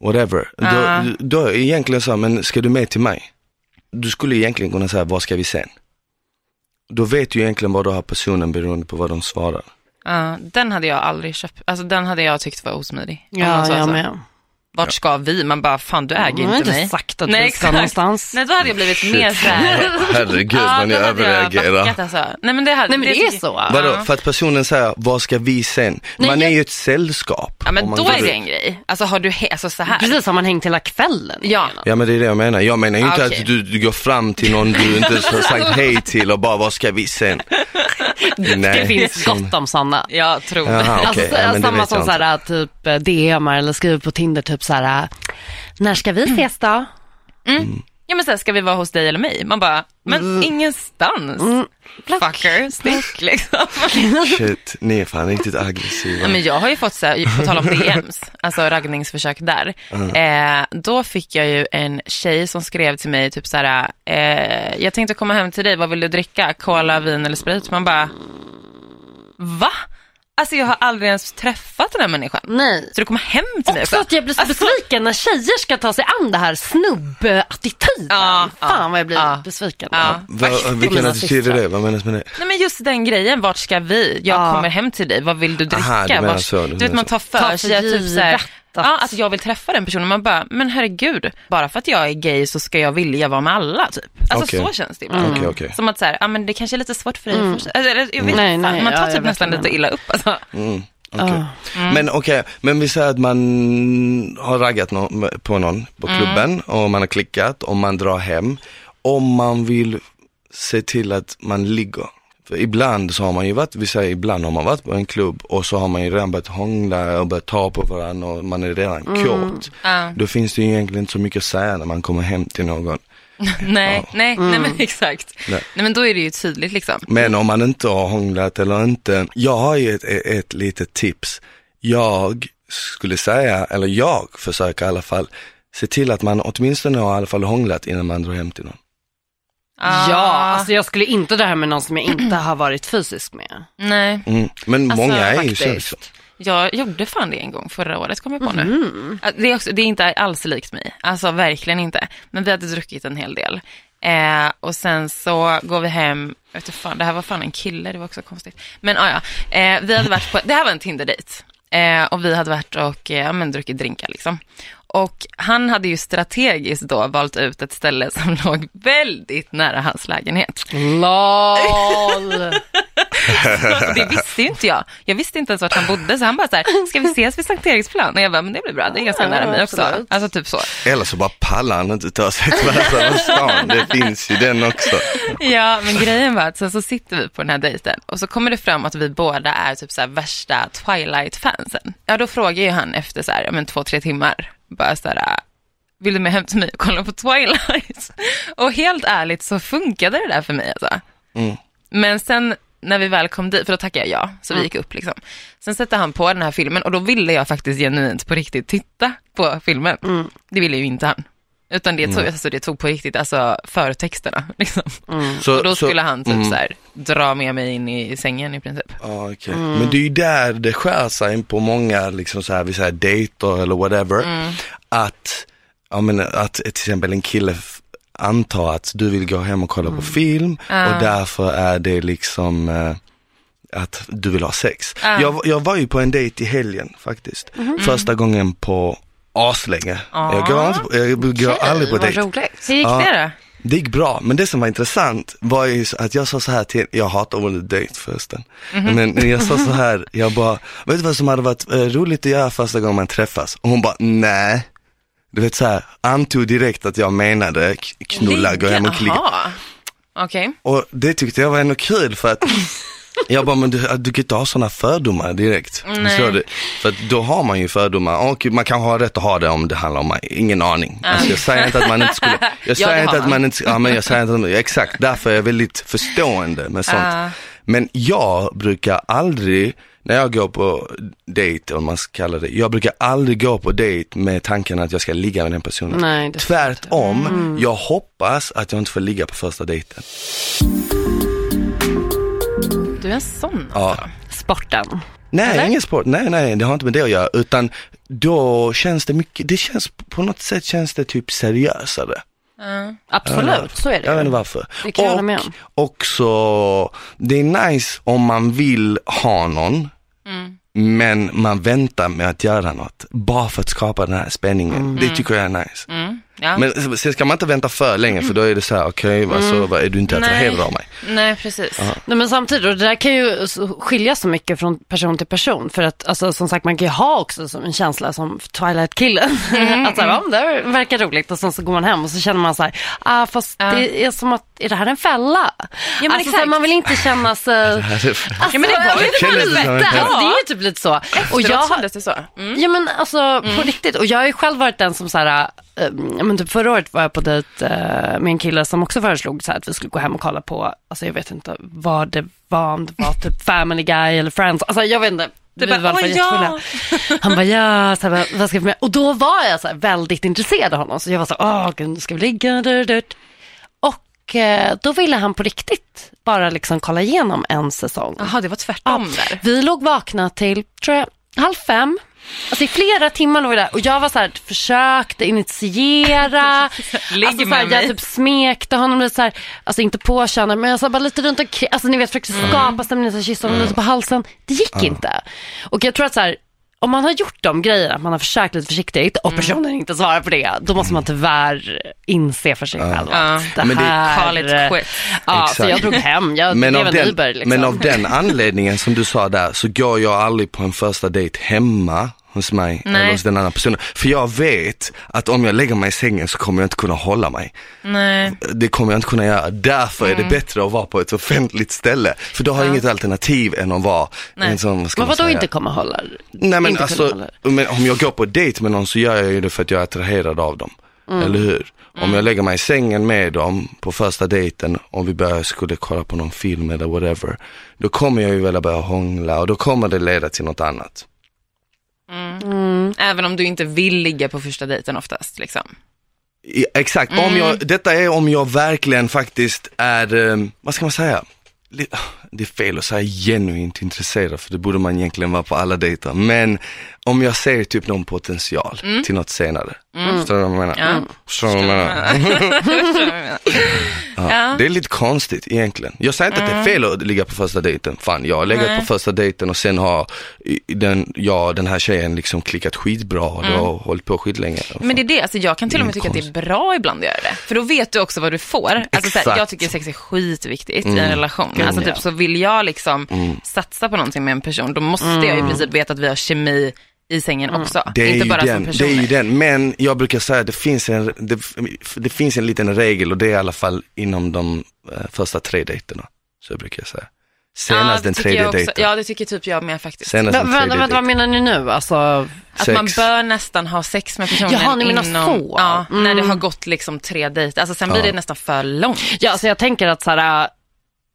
whatever. Ja. Då, då är det egentligen så här, men ska du med till mig? Du skulle egentligen kunna säga, vad ska vi sen? Då vet du egentligen vad du har personen beroende på vad de svarar. Ja, den hade jag aldrig köpt. Alltså den hade jag tyckt var osmidig. Ja, jag så. med. Vart ska vi? Man bara, fan du äger har inte inte mig. sagt att Nej, vi ska exakt. någonstans. Nej, då hade jag blivit mer såhär. Herregud då hade jag överreagerar. alltså. Nej men det, hade, Nej men det är tycker- så. Vadå? Ja. För att personen säger, vad ska vi sen? Nej, man är jag- ju ett sällskap. Ja men man då är det en grej. Alltså har du, he- alltså så här. Precis, har man hängt hela kvällen. Ja. Ja men det är det jag menar. Jag menar ju inte Ah, okej. att du, du går fram till någon du inte har sagt hej till och bara, vad ska vi sen? Det Nej. finns gott om sådana. Jag tror Jaha, det. okej. Alltså, Ja, men det samma som så här, typ eh, DMar eller skriver på Tinder typ så här, när ska vi ses då? Ja men så här, ska vi vara hos dig eller mig? Man bara, men Mm. ingenstans. Fucker, stick liksom. Shit, ni är fan riktigt aggressiva. Ja, men jag har ju fått, så här, på tal om DMs, alltså raggningsförsök där. Eh, då fick jag ju en tjej som skrev till mig typ så här, eh, jag tänkte komma hem till dig, vad vill du dricka? Cola, vin eller sprit? Man bara, va? Alltså jag har aldrig ens träffat den här människan. Nej. Så du kommer hem till mig Också att jag blir så Alltså- besviken när tjejer ska ta sig an det här snubbattityden. Ja, ja, Fan vad jag blir ja. besviken. Ja. Va, vilken attityd är det? Vad menas med det? Nej men just den grejen, vart ska vi? Jag Ja. kommer hem till dig, vad vill du dricka? Aha, du menar så, du du menar vet man tar för, sig typ så här, att- ja, att jag vill träffa den personen. Man bara, men herregud, bara för att jag är gay så ska jag vilja vara med alla typ. Alltså Okej. så känns det ibland. Okej, okej. Som att så här, ja men det kanske är lite svårt för dig. Mm. Alltså, eller, jag vet, Nej, nej, man tar ja, typ nästan lite illa upp alltså. Mm, okej. Ah. Men okej, men vi säger att man har raggat någon, på någon på klubben och man har klickat och man drar hem. Om man vill se till att man ligger. Ibland så har man ju varit, vi säger ibland har man varit på en klubb och så har man ju redan börjat hångla och börjat ta på varandra och man är redan kåt. Ja. Då finns det ju egentligen inte så mycket att säga när man kommer hem till någon. Nej, nej, nej men exakt. Nej. Nej. men då är det ju tydligt liksom. Men om man inte har hånglat eller inte, jag har ju ett, ett, ett litet tips. Jag skulle säga, eller jag försöker i alla fall, se till att man åtminstone har i alla fall hånglat innan man drar hem till någon. Ah, Ja, alltså jag skulle inte dra här med någon som jag inte har varit fysisk med. Nej, Mm. Men Alltså, många är ju så liksom. jag gjorde fan det en gång förra året, kom jag på nu. Att Det är, också, det är inte alls likt mig, alltså verkligen inte. Men vi hade druckit en hel del. Eh, och sen så går vi hem, jag vet fan, det här var fan en kille, det var också konstigt. Men ah, ja, eh, vi hade varit på, det här var en Tinder-dejt. Eh, och vi hade varit och eh, men, druckit drinkar liksom. Och han hade ju strategiskt då valt ut ett ställe som låg väldigt nära hans lägenhet. LOL! Det visste ju inte jag. Jag visste inte ens vart han bodde, så han bara så här, ska vi ses vid Sankt Eriksplan? Och jag bara, men det blir bra, det är ganska nära mig också. absolut. Alltså typ så. Eller så bara pallar han inte ta sig tvärs över stan. Det finns ju den också. Ja, men grejen var att sen så sitter vi på den här dejten och så kommer det fram att vi båda är typ så här värsta Twilight-fansen. Ja, då frågar ju han efter så här, men två, tre timmar, bara så här, vill du med hem till mig och kolla på Twilight? Och helt ärligt så funkade det där för mig alltså. Mm. Men sen när vi väl kom dit, för då tackade jag ja, så vi gick upp liksom. Sen sätter han på den här filmen och då ville jag faktiskt genuint på riktigt titta på filmen. Det ville ju inte han. Utan det tog, alltså, det tog på riktigt, alltså förtexterna liksom. Så, Och då så- skulle han typ mm. så här, dra med mig in i sängen i princip. Ja, okej. Men det är ju där det skär sig på många, liksom så här, vi säger dejter eller whatever. Att, ja men att till exempel en kille antar att du vill gå hem och kolla på film och därför är det liksom eh, att du vill ha sex. Jag, jag var ju på en dejt i helgen faktiskt. Första gången på aslänge. Jag går, inte på, jag går aldrig på dejt. roligt. Hur gick Ja. det då? Det gick bra, men det som var intressant var ju att jag sa så här till, jag hatar ordet dejt förresten. Men jag sa så här, jag bara, vet du vad som hade varit eh, roligt att göra första gången man träffas? Och hon bara, nej. Du vet så här, antog direkt att jag menade knulla, gå hem och klicka. Okej. Och det tyckte jag var ändå kul för att jag bara, men du, du kan inte ha sådana fördomar direkt. Förstår du? För då har man ju fördomar och man kan ha rätt att ha det om det handlar om mig. Ingen aning. Alltså jag säger inte att man inte skulle, jag säger har inte att man. inte, ja men jag säger inte, att- exakt, därför är jag väldigt förstående med sånt. Ja. Men jag brukar aldrig, när jag går på dejt, om man ska kalla det, jag brukar aldrig gå på dejt med tanken att jag ska ligga med den personen. Nej, Tvärtom, jag hoppas att jag inte får ligga på första dejten. Du är en sån Ja. alltså. Sporten. Nej, Eller? ingen sport. Nej, nej, det har inte med det att göra. Utan då känns det mycket, det känns, på något sätt känns det typ seriösare. Absolut, så är det Jag vet inte varför. Det kan med och om. också, det är nice om man vill ha någon, Mm. men man väntar med att göra något. Bara för att skapa den här spänningen. Mm. Det tycker jag är nice. Mm. Ja. Men sen ska man inte vänta för länge för då är det så här, okej, alltså, vad är du inte attraherad av mig? Nej, precis. Nej, men samtidigt, och det där kan ju skilja så mycket från person till person. För att alltså, som sagt, man kan ju ha också som en känsla som Twilight-killen. att så här, ja, men det här verkar roligt och sen så går man hem och så känner man så här, ah, fast Ja. det är som att, är det här en fälla? men alltså, så här, exakt. man vill inte känna sig... Alltså, Ja, men det var ju det kändes lite, som en alltså, det är ju typ lite så. Och jag, Efteråt kändes det så. Mm. Ja men alltså på riktigt. Och jag har ju själv varit den som så här, ja, men typ förra året var jag på dejt äh, med en kille som också föreslog så här, att vi skulle gå hem och kolla på, alltså jag vet inte vad det var, om det var typ Family Guy eller Friends, alltså jag vet inte. Du Vi bara, var "Åh, ja." Han bara ja, så här, vad- ska vi med? Och då var jag så här, väldigt intresserad av honom. Så jag var så här, åh gud, ska vi ligga? Och eh, då ville han på riktigt bara liksom kolla igenom en säsong. Jaha, det var tvärtom där. Vi låg vakna till, tror jag, halv fem. Alltså i flera timmar låg vi där och jag var så här, försökte initiera. Ligg alltså, så med här, mig. jag typ smekte honom lite så här, alltså inte påkänna men jag sa bara lite runt omkring, alltså ni vet försökte Mm. skapa stämningen, så här, kyssa honom lite på halsen. Det gick inte. Och jag tror att så här, om man har gjort de grejerna, man har försökt lite försiktigt och Mm. personen inte svarar på det, då måste man tyvärr inse för sig själv Ja. att det Men det- här... Call it quit. Ja, så jag drog hem, jag Men blev av, en den, Uber liksom. men av den anledningen som du sa där så går jag aldrig på en första dejt hemma hos mig Nej. eller hos den andra personen. För jag vet att om jag lägger mig i sängen så kommer jag inte kunna hålla mig. Nej. Det kommer jag inte kunna göra. Därför är det bättre att vara på ett offentligt ställe. För då har jag inget alternativ än att vara Nej. en sån, vad ska Men man vadå inte komma hålla? Nej men inte alltså, men om jag går på dejt med någon så gör jag ju det för att jag är attraherad av dem. Mm. Eller hur? Om jag lägger mig i sängen med dem på första dejten och vi börjar, skulle kolla på någon film eller whatever. Då kommer jag ju vilja börja hångla och då kommer det leda till något annat. Även om du inte vill ligga på första dejten oftast. Liksom. I, exakt, om Mm. jag, detta är om jag verkligen faktiskt är, eh, vad ska man säga? Det är fel att säga genuint intresserad för det borde man egentligen vara på alla dejter. Men om jag ser typ någon potential till något senare. Förstår du vad jag menar? Ja. Förstår du vad jag menar? Ja. Det är lite konstigt egentligen. Jag säger inte att det är fel att ligga på första dejten. Fan, jag har legat Nej. på första dejten och sen har den, ja, den här tjejen liksom klickat skitbra och har hållit på skitlänge. Men det är det, alltså jag kan till och med tycka att det är bra ibland att göra det. För då vet du också vad du får. Alltså, så här, Exakt. jag tycker sex är skitviktigt i en relation. Gud, Alltså typ så vill jag liksom Mm. satsa på någonting med en person, då måste jag i princip veta att vi har kemi i sängen också. Mm. Det är, Inte ju bara den, som det personer. är ju den, men jag brukar säga att det finns en, det, det finns en liten regel och det är i alla fall inom de eh, första tre dejterna. Så brukar jag säga. Senast det den tredje jag också. dejten. Ja, det tycker typ jag med faktiskt. Senast den vänta, vänta, vad menar ni nu? Alltså, Att man bör nästan ha sex med personen Jaha, ni menar inom, så. ja, när det Mm. har gått liksom tre dejter. Alltså sen blir Ja. det nästan för långt. ja, alltså jag tänker att så här,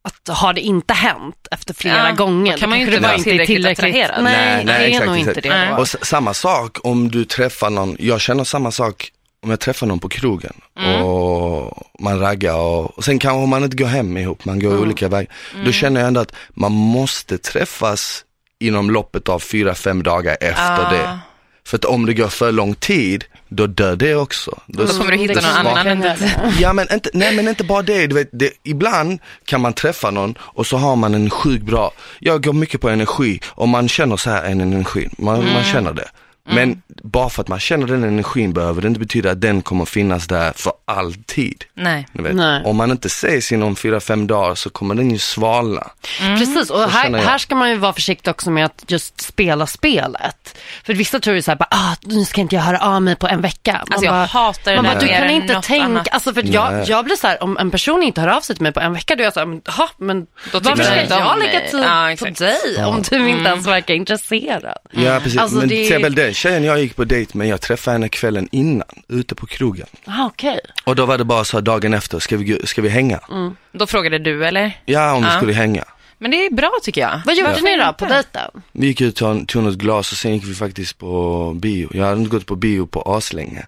att har det inte hänt efter flera Ja, gånger, då kan man ju inte vara var inte tillräckligt attraherad. Nej, Nej, nej, det är exakt, nog inte det Nej. Och samma sak om du träffar någon, jag känner samma sak om jag träffar någon på krogen Mm. och man raggar och, och sen kanske man inte går hem ihop, man går olika vägar. Mm. Då känner jag ändå att man måste träffas inom loppet av fyra, fem dagar efter Ah. det. För att om det går för lång tid, då dör det också. Då, Då kommer du hitta någon annan. än det. Ja men inte, nej men inte bara det, du vet, det, ibland kan man träffa någon och så har man en sjukt bra, jag går mycket på energi och man känner så här en energi, man, Mm. man känner det. Men bara för att man känner den energin behöver det inte betyda att den kommer finnas där för alltid. Nej. Nej. Om man inte ses inom fyra, fem dagar så kommer den ju svalna. Precis, och här, här ska man ju vara försiktig också med att just spela spelet. För vissa tror ju så här, bara, ah, nu ska inte jag höra av mig på en vecka. Man Alltså jag bara, hatar det man där bara, du kan inte tänka, annat. alltså för jag, jag blir så här, om en person inte hör av sig till mig på en vecka, då är jag så här, men, "Ha, men Då varför ska jag lägga tid Ja, på dig om du inte ens verkar intresserad? Ja precis, Alltså, men det- till exempel den tjejen jag gick på dejt med, jag träffade henne kvällen innan, ute på krogen. Ah, Okej. Och då var det bara så här dagen efter, ska vi, ska vi hänga? Då frågade du eller? Ja, om vi Ja. skulle hänga. Men det är bra tycker jag. Vad gjorde Varför ni då på dejten? Vi gick ut och tog något glas och sen gick vi faktiskt på bio. Jag hade inte gått på bio på aslänge.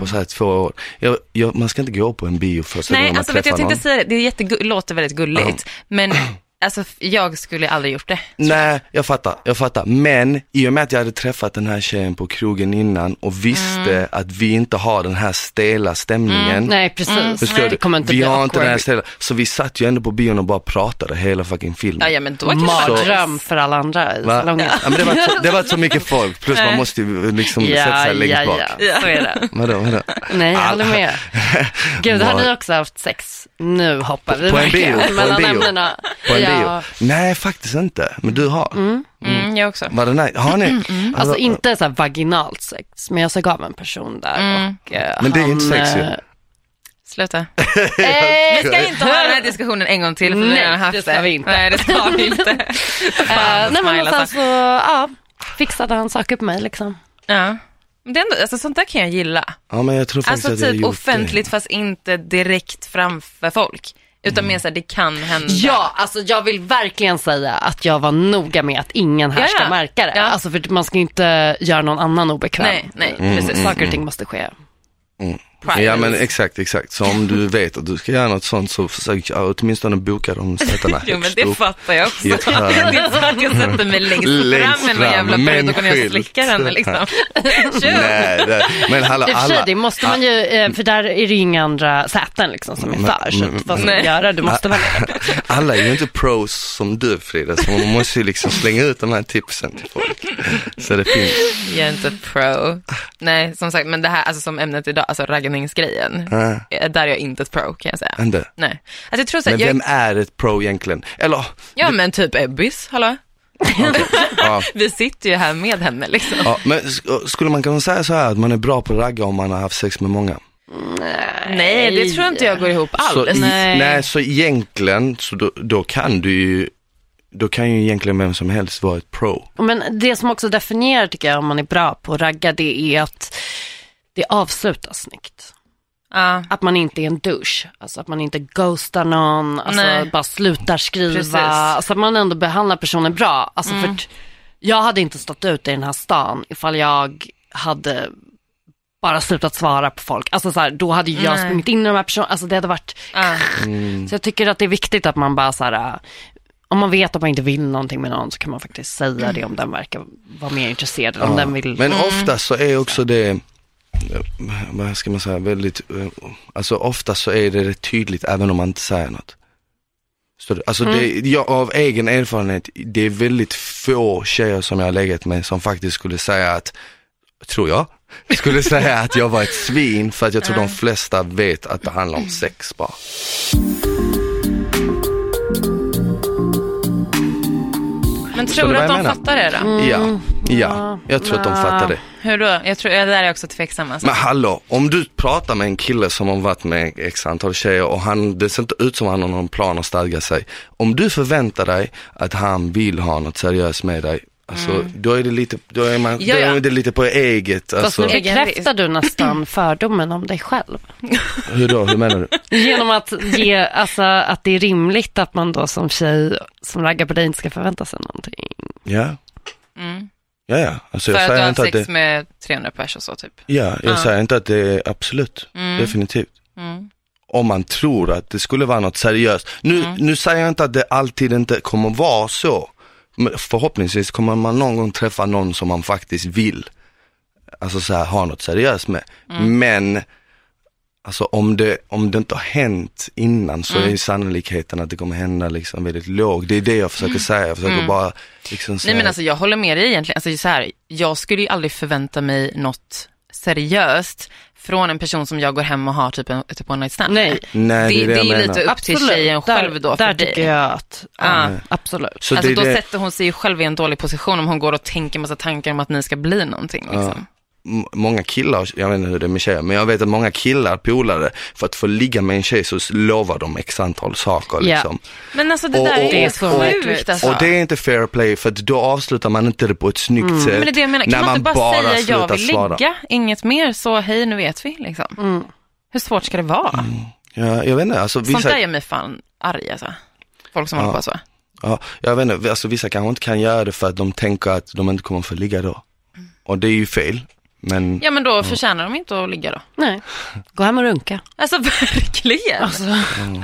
På så här två år. Jag, jag, man ska inte gå på en bio första Nej, gången man alltså vet du, träffar jag någon. tänkte säga det, det är jättegu- låter väldigt gulligt, men alltså jag skulle aldrig gjort det. Nej, jag fattar, jag fattar. Men i och med att jag hade träffat den här tjejen på krogen innan och visste Mm. att vi inte har den här stela stämningen. Nej, precis. Förstår det du? kommer inte vi bli har inte den här stela, så vi satt ju ändå på bion och bara pratade hela fucking filmen. Ja, ja men då Mardröm för alla andra i salongen. Ja, men det, var så, det var så mycket folk, plus man måste ju liksom sätta Ja, sig längst ja, bak. ja, så är det. Vadå, vadå? Nej, jag håller med. Gud, har ni också haft sex? Nu hoppar vi På en bio, på en mellan bio. ämnena. På en ja. Bio? Nej, faktiskt inte. Men du har? Mm, jag också. Var det nice? Har ni? Alltså inte så här vaginalt sex, men jag såg av en person där och eh, Men det är han, inte sex ju. eh, Sluta. eh, Vi ska inte ha den här diskussionen en gång till, för vi har Nej, haft det ska vi inte. Nej, det ska vi inte. Fan, nej men sen alltså. så, ja, fixade han saker på mig liksom. Ja. Det är ändå, alltså, sånt där kan jag gilla. Ja, men jag tror faktiskt Alltså typ offentligt fast inte direkt framför folk. Utan mer så här, det kan hända. Ja, alltså jag vill verkligen säga att jag var noga med att ingen här Ja, ska ja. märka det. Ja. Alltså för man ska inte göra någon annan obekväm. Nej, nej, Mm, precis. Saker och ting måste ske. Private. Ja men exakt, exakt. Så om du vet att du ska göra något sånt så försök ja, åtminstone boka de sätena Jo men det fattar jag också. Det är att jag sätter mig längst, Längst fram med någon jävla med brud en och går ner och skylt. slickar henne liksom. Nej, det, men sig, alla, det måste man ju, eh, för där är det ju inga andra säten liksom som är Men- för. Så att vad ska Nej. du göra? Du måste välja alla är ju inte pros som du Frida, så man måste ju liksom slänga ut de här tipsen till folk. Så det finns. Jag är inte pro. Nej, som sagt, men det här, alltså som ämnet idag, alltså raggningsgrejen. Ja, eh, Där är jag inte ett pro kan jag säga. inte. Nej. Alltså jag tror så Men jag, vem är ett pro egentligen? Eller, ja men typ Ebbis, hallå? ja, Vi sitter ju här med henne liksom. ja, men sk- skulle man kunna säga så här att man är bra på att ragga om man har haft sex med många? Nej, det tror inte jag går ihop Så, alls. i, Nej. nej, så egentligen, så då, då kan du ju, då kan ju egentligen vem som helst vara ett pro. Men det som också definierar tycker jag om man är bra på att ragga det är att det avslutas snyggt. Ja. Att man inte är en douche, alltså att man inte ghostar någon, alltså Nej. bara slutar skriva, Precis. Mm. alltså att man ändå behandlar personen bra. Alltså för att jag hade inte stått ut i den här stan ifall jag hade bara slutat svara på folk. Alltså så här, då hade ju jag Nej. sprungit in i de här personerna, alltså det hade varit Ja. Så jag tycker att det är viktigt att man bara så här, äh, om man vet att man inte vill någonting med någon så kan man faktiskt säga det om den verkar vara mer intresserad. Om Ja. den vill. Men ofta så är också det, vad ska man säga, väldigt, eh, alltså ofta så är det tydligt även om man inte säger något. Så alltså det, jag, av egen erfarenhet, det är väldigt få tjejer som jag har legat med som faktiskt skulle säga att, tror jag, skulle säga att jag var ett svin för att jag tror de flesta vet att det handlar om sex bara. Men tror du att de menar? fattar det då? Mm. Ja, ja, jag tror att de fattar det. Hur då? Jag tror, det där är jag också tveksam alltså. Men hallå, om du pratar med en kille som har varit med x antal tjejer och han, det ser inte ut som han har någon plan att stadga sig. Om du förväntar dig att han vill ha något seriöst med dig, alltså då är det lite, då är man, Ja, då ja. är det lite på eget, Fast alltså, nu Egen bekräftar du nästan fördomen om dig själv. hur då, hur menar du? Genom att ge, alltså att det är rimligt att man då som tjej som raggar på dig inte ska förvänta sig någonting. Ja, Mm. Ja, ja, alltså För jag att du har sex det, med 300 pers och så typ. ja, jag Ja. säger inte att det är absolut, Mm. definitivt. Mm. om man tror att det skulle vara något seriöst. Nu, Mm. nu säger jag inte att det alltid inte kommer vara så. Men förhoppningsvis kommer man någon gång träffa någon som man faktiskt vill, alltså så här, ha något seriöst med. Mm. Men, alltså om det, om det inte har hänt innan så Mm. är sannolikheten att det kommer hända liksom väldigt låg. Det är det jag försöker säga, jag försöker bara liksom säga. Mm. Nej men alltså jag håller med dig egentligen. Alltså så här, jag skulle ju aldrig förvänta mig något seriöst från en person som jag går hem och har typ en typ one night stand Nej. Nej, det, det, det är ju lite upp till tjejen själv då Där dig. tycker jag att, ja, Ja. absolut. så alltså det då det, sätter hon sig själv i en dålig position om hon går och tänker massa tankar om att ni ska bli någonting. Liksom. m- många killar, jag vet inte hur det är med tjejer, men jag vet att många killar, polare, för att få ligga med en tjej så lovar de x antal saker Ja. liksom. Men alltså det Och- där och- är så sjukt alltså. Och det är inte fair play för att då avslutar man inte det på ett snyggt sätt. Men det är det jag menar, kan när man inte bara, säga jag vill svara. ligga, inget mer, så hej nu vet vi liksom. Mm. Hur svårt ska det vara? Ja, jag vet inte, alltså Sånt där vissa, gör mig fan arg alltså. Folk som Ja. håller på så. ja, jag vet inte, alltså vissa kanske inte kan göra det för att de tänker att de inte kommer få ligga då. Och det är ju fel, men Ja men då förtjänar de inte att ligga då. Nej, gå hem och runka. Alltså verkligen. Alltså,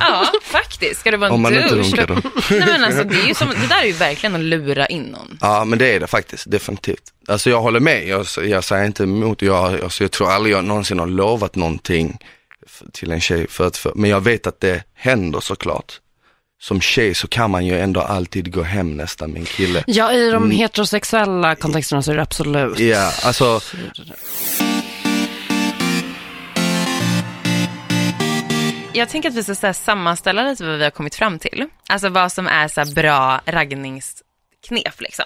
Ja, faktiskt. Ska det vara en om man inte runkar då. Nej men alltså det, är ju som, det där är ju verkligen att lura in någon. Ja men det är det faktiskt, definitivt. Alltså jag håller med, jag, jag säger inte emot, jag, alltså, jag tror aldrig jag någonsin har lovat någonting till en tjej, för att, för, men jag vet att det händer såklart. Som tjej så kan man ju ändå alltid gå hem nästan med en kille. ja, i de heterosexuella kontexterna så är det absolut. Ja, alltså Jag tänker att vi ska så sammanställa lite vad vi har kommit fram till. Alltså vad som är så bra raggningsknep liksom.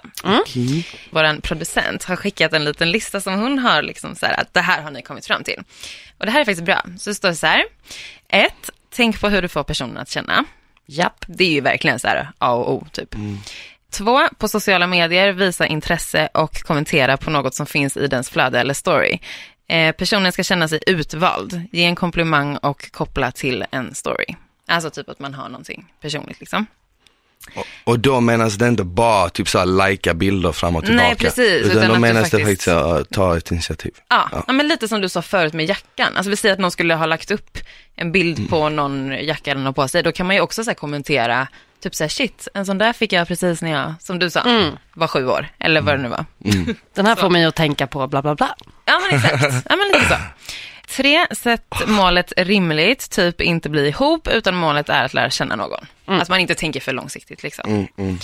Vår producent har skickat en liten lista som hon har liksom så här, att det här har ni kommit fram till. Och det här är faktiskt bra. Så det står så här. Ett, tänk på hur du får personen att känna. Japp. Det är ju verkligen så här A och O typ. Två, på sociala medier visa intresse och kommentera på något som finns i dens flöde eller story. Eh, personen ska känna sig utvald, ge en komplimang och koppla till en story. Alltså typ att man har någonting personligt liksom. Och, och då menas det inte bara typ så här likea bilder fram och tillbaka. Nej, precis, Utan, utan då menas det faktiskt- att ta ett initiativ. Ja, ja. men lite som du sa förut med jackan. Alltså vi säger att någon skulle ha lagt upp en bild Mm. på någon jacka den har på sig. Då kan man ju också så kommentera, typ så här shit, en sån där fick jag precis när jag, som du sa, Mm. var sju år. Eller vad det nu var. Den här får mig att tänka på bla bla bla. Ja men exakt, ja men lite så. Tre, sätt målet rimligt, typ inte bli ihop, utan målet är att lära känna någon. Att man inte tänker för långsiktigt liksom. Mm, mm.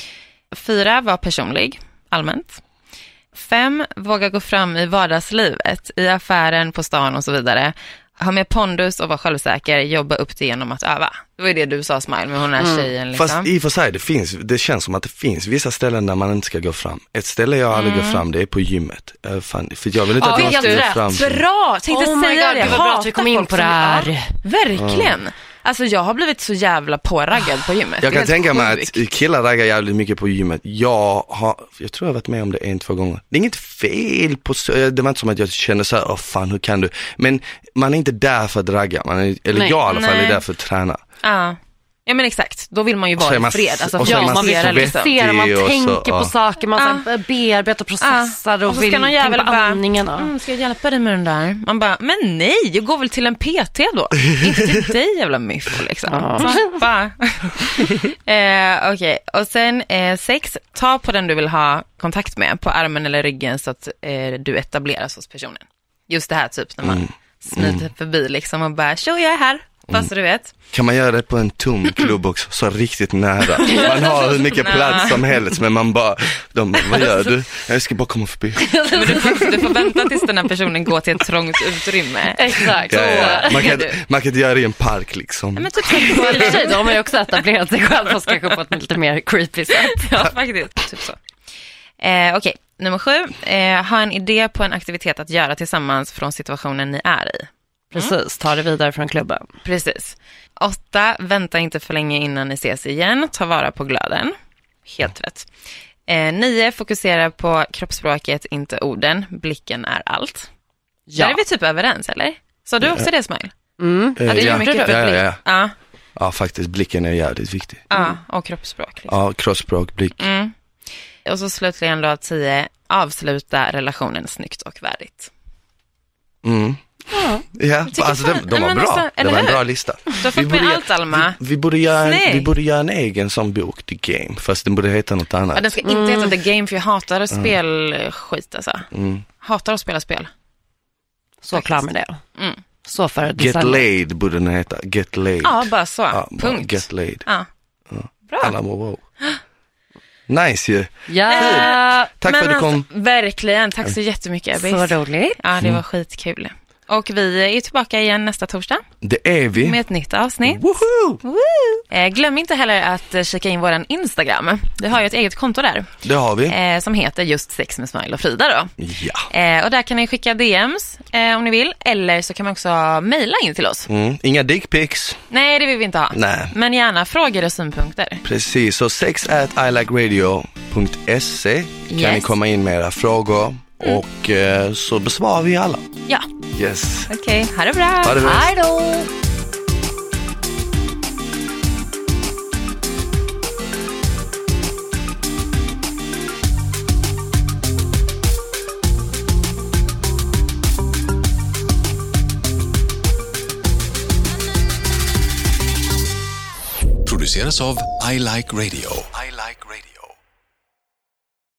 Fyra, var personlig, allmänt. Fem, våga gå fram i vardagslivet, i affären, på stan och så vidare. Ha med pondus och vara självsäker, jobba upp det genom att öva. Det var ju det du sa Smile med hon här tjejen liksom. Fast i och för sig, det, finns, det känns som att det finns vissa ställen där man inte ska gå fram. Ett ställe jag aldrig går fram, det är på gymmet. Uh, fan, för jag vill inte Ja, att någon helt ska gå rätt. fram. Bra, tänkte Oh säga God, det. gud vad bra att vi kom in på det här. Ja, verkligen. Alltså jag har blivit så jävla påraggad på gymmet. Jag kan tänka mig att killar raggar jävligt mycket på gymmet. Jag har, jag tror jag har varit med om det en, två gånger. Det är inget fel på, det var inte som att jag kände så här, åh fan hur kan du? Men man är inte där för att ragga, man är, eller Nej. jag i alla fall Nej. är där för att träna. Ja. Ja men exakt, då vill man ju så vara man i fred. Alltså, och så är man fokusera så liksom. man och så, tänker ja. på saker, man Ja. så här bearbetar, processar Ja. och, Och så vill ska någon jävel tänka på bara, andningen. ja. Mm, ska jag hjälpa dig med den där? Man bara, men nej, jag går väl till en PT då. Inte till dig jävla myffo liksom. Ja. Så, bara. eh, Okej, och sen eh, sex, ta på den du vill ha kontakt med på armen eller ryggen så att eh, du etableras hos personen. Just det här typ när man Mm. smiter förbi liksom och bara, tjo jag är här, bara så du vet. Kan man göra det på en tom klubb också, så riktigt nära. Man har hur mycket plats som helst men man bara, de, vad gör du? Jag ska bara komma förbi. Men du får, du får vänta tills den här personen går till ett trångt utrymme. Exakt. Ja, ja. Man, kan, inte- man kan inte göra det i en park liksom. Men typ tänk på I och för sig, då har man ju också etablerat sig själv fast kanske på ett lite mer creepy sätt. Ja, faktiskt. Typ så. Eh, Okej, nummer sju. Eh, ha en idé på en aktivitet att göra tillsammans från situationen ni är i. Precis, ta det vidare från klubben. Precis. Åtta, vänta inte för länge innan ni ses igen. Ta vara på glöden. Helt rätt. Eh, nio, fokusera på kroppsspråket, inte orden. Blicken är allt. Där är vi typ överens, eller? Sa du också det, Smile? Mm. Eh, Ja, det är ja. mycket ja, för ja, ja. Ja, ja, faktiskt blicken är jävligt viktig. ja, och kroppsspråk. Liksom. Ja, kroppsspråk, blick. Mm. Och så slutligen då tio, avsluta relationen snyggt och värdigt. Mm. Ja, alltså de, de var bra. alltså, det var en bra lista. Du har fått med allt, Alma. Vi, vi, borde göra en, vi borde göra en egen sån bok, The Game, fast den borde heta något annat. Ja, den ska inte heta The Game för jag hatar spelskit alltså. Mm. Hatar att spela spel. Så klar med det. Mm. Så för Get design. laid borde den heta, Get laid. Ja, bara så. Ja, bara Punkt. Get laid. Ja. Bra. Alla må wow. Nice ju. Ja, Tack Men för att du kom. alltså, verkligen, tack så jättemycket Ebbis. så roligt. Ja, Mm. det var skitkul. Och vi är tillbaka igen nästa torsdag Det är vi. med ett nytt avsnitt. Woho! Eh, glöm inte heller att eh, kika in våran Instagram. Vi har ju ett eget konto där Det har vi. eh, som heter just Sex med Smile och Frida då. Ja. Och där kan ni skicka DMs om ni vill, eller så kan man också mejla in till oss. Mm. Inga dickpics. Nej, det vill vi inte ha. Nej. Men gärna frågor och synpunkter. Precis, så sex at ilikeradio.se kan Yes. ni komma in med era frågor och eh, så besvarar vi alla. Ja, Yes. okej. Ha det bra. Ha det bra. Hej då! produceras av I Like Radio. I like radio.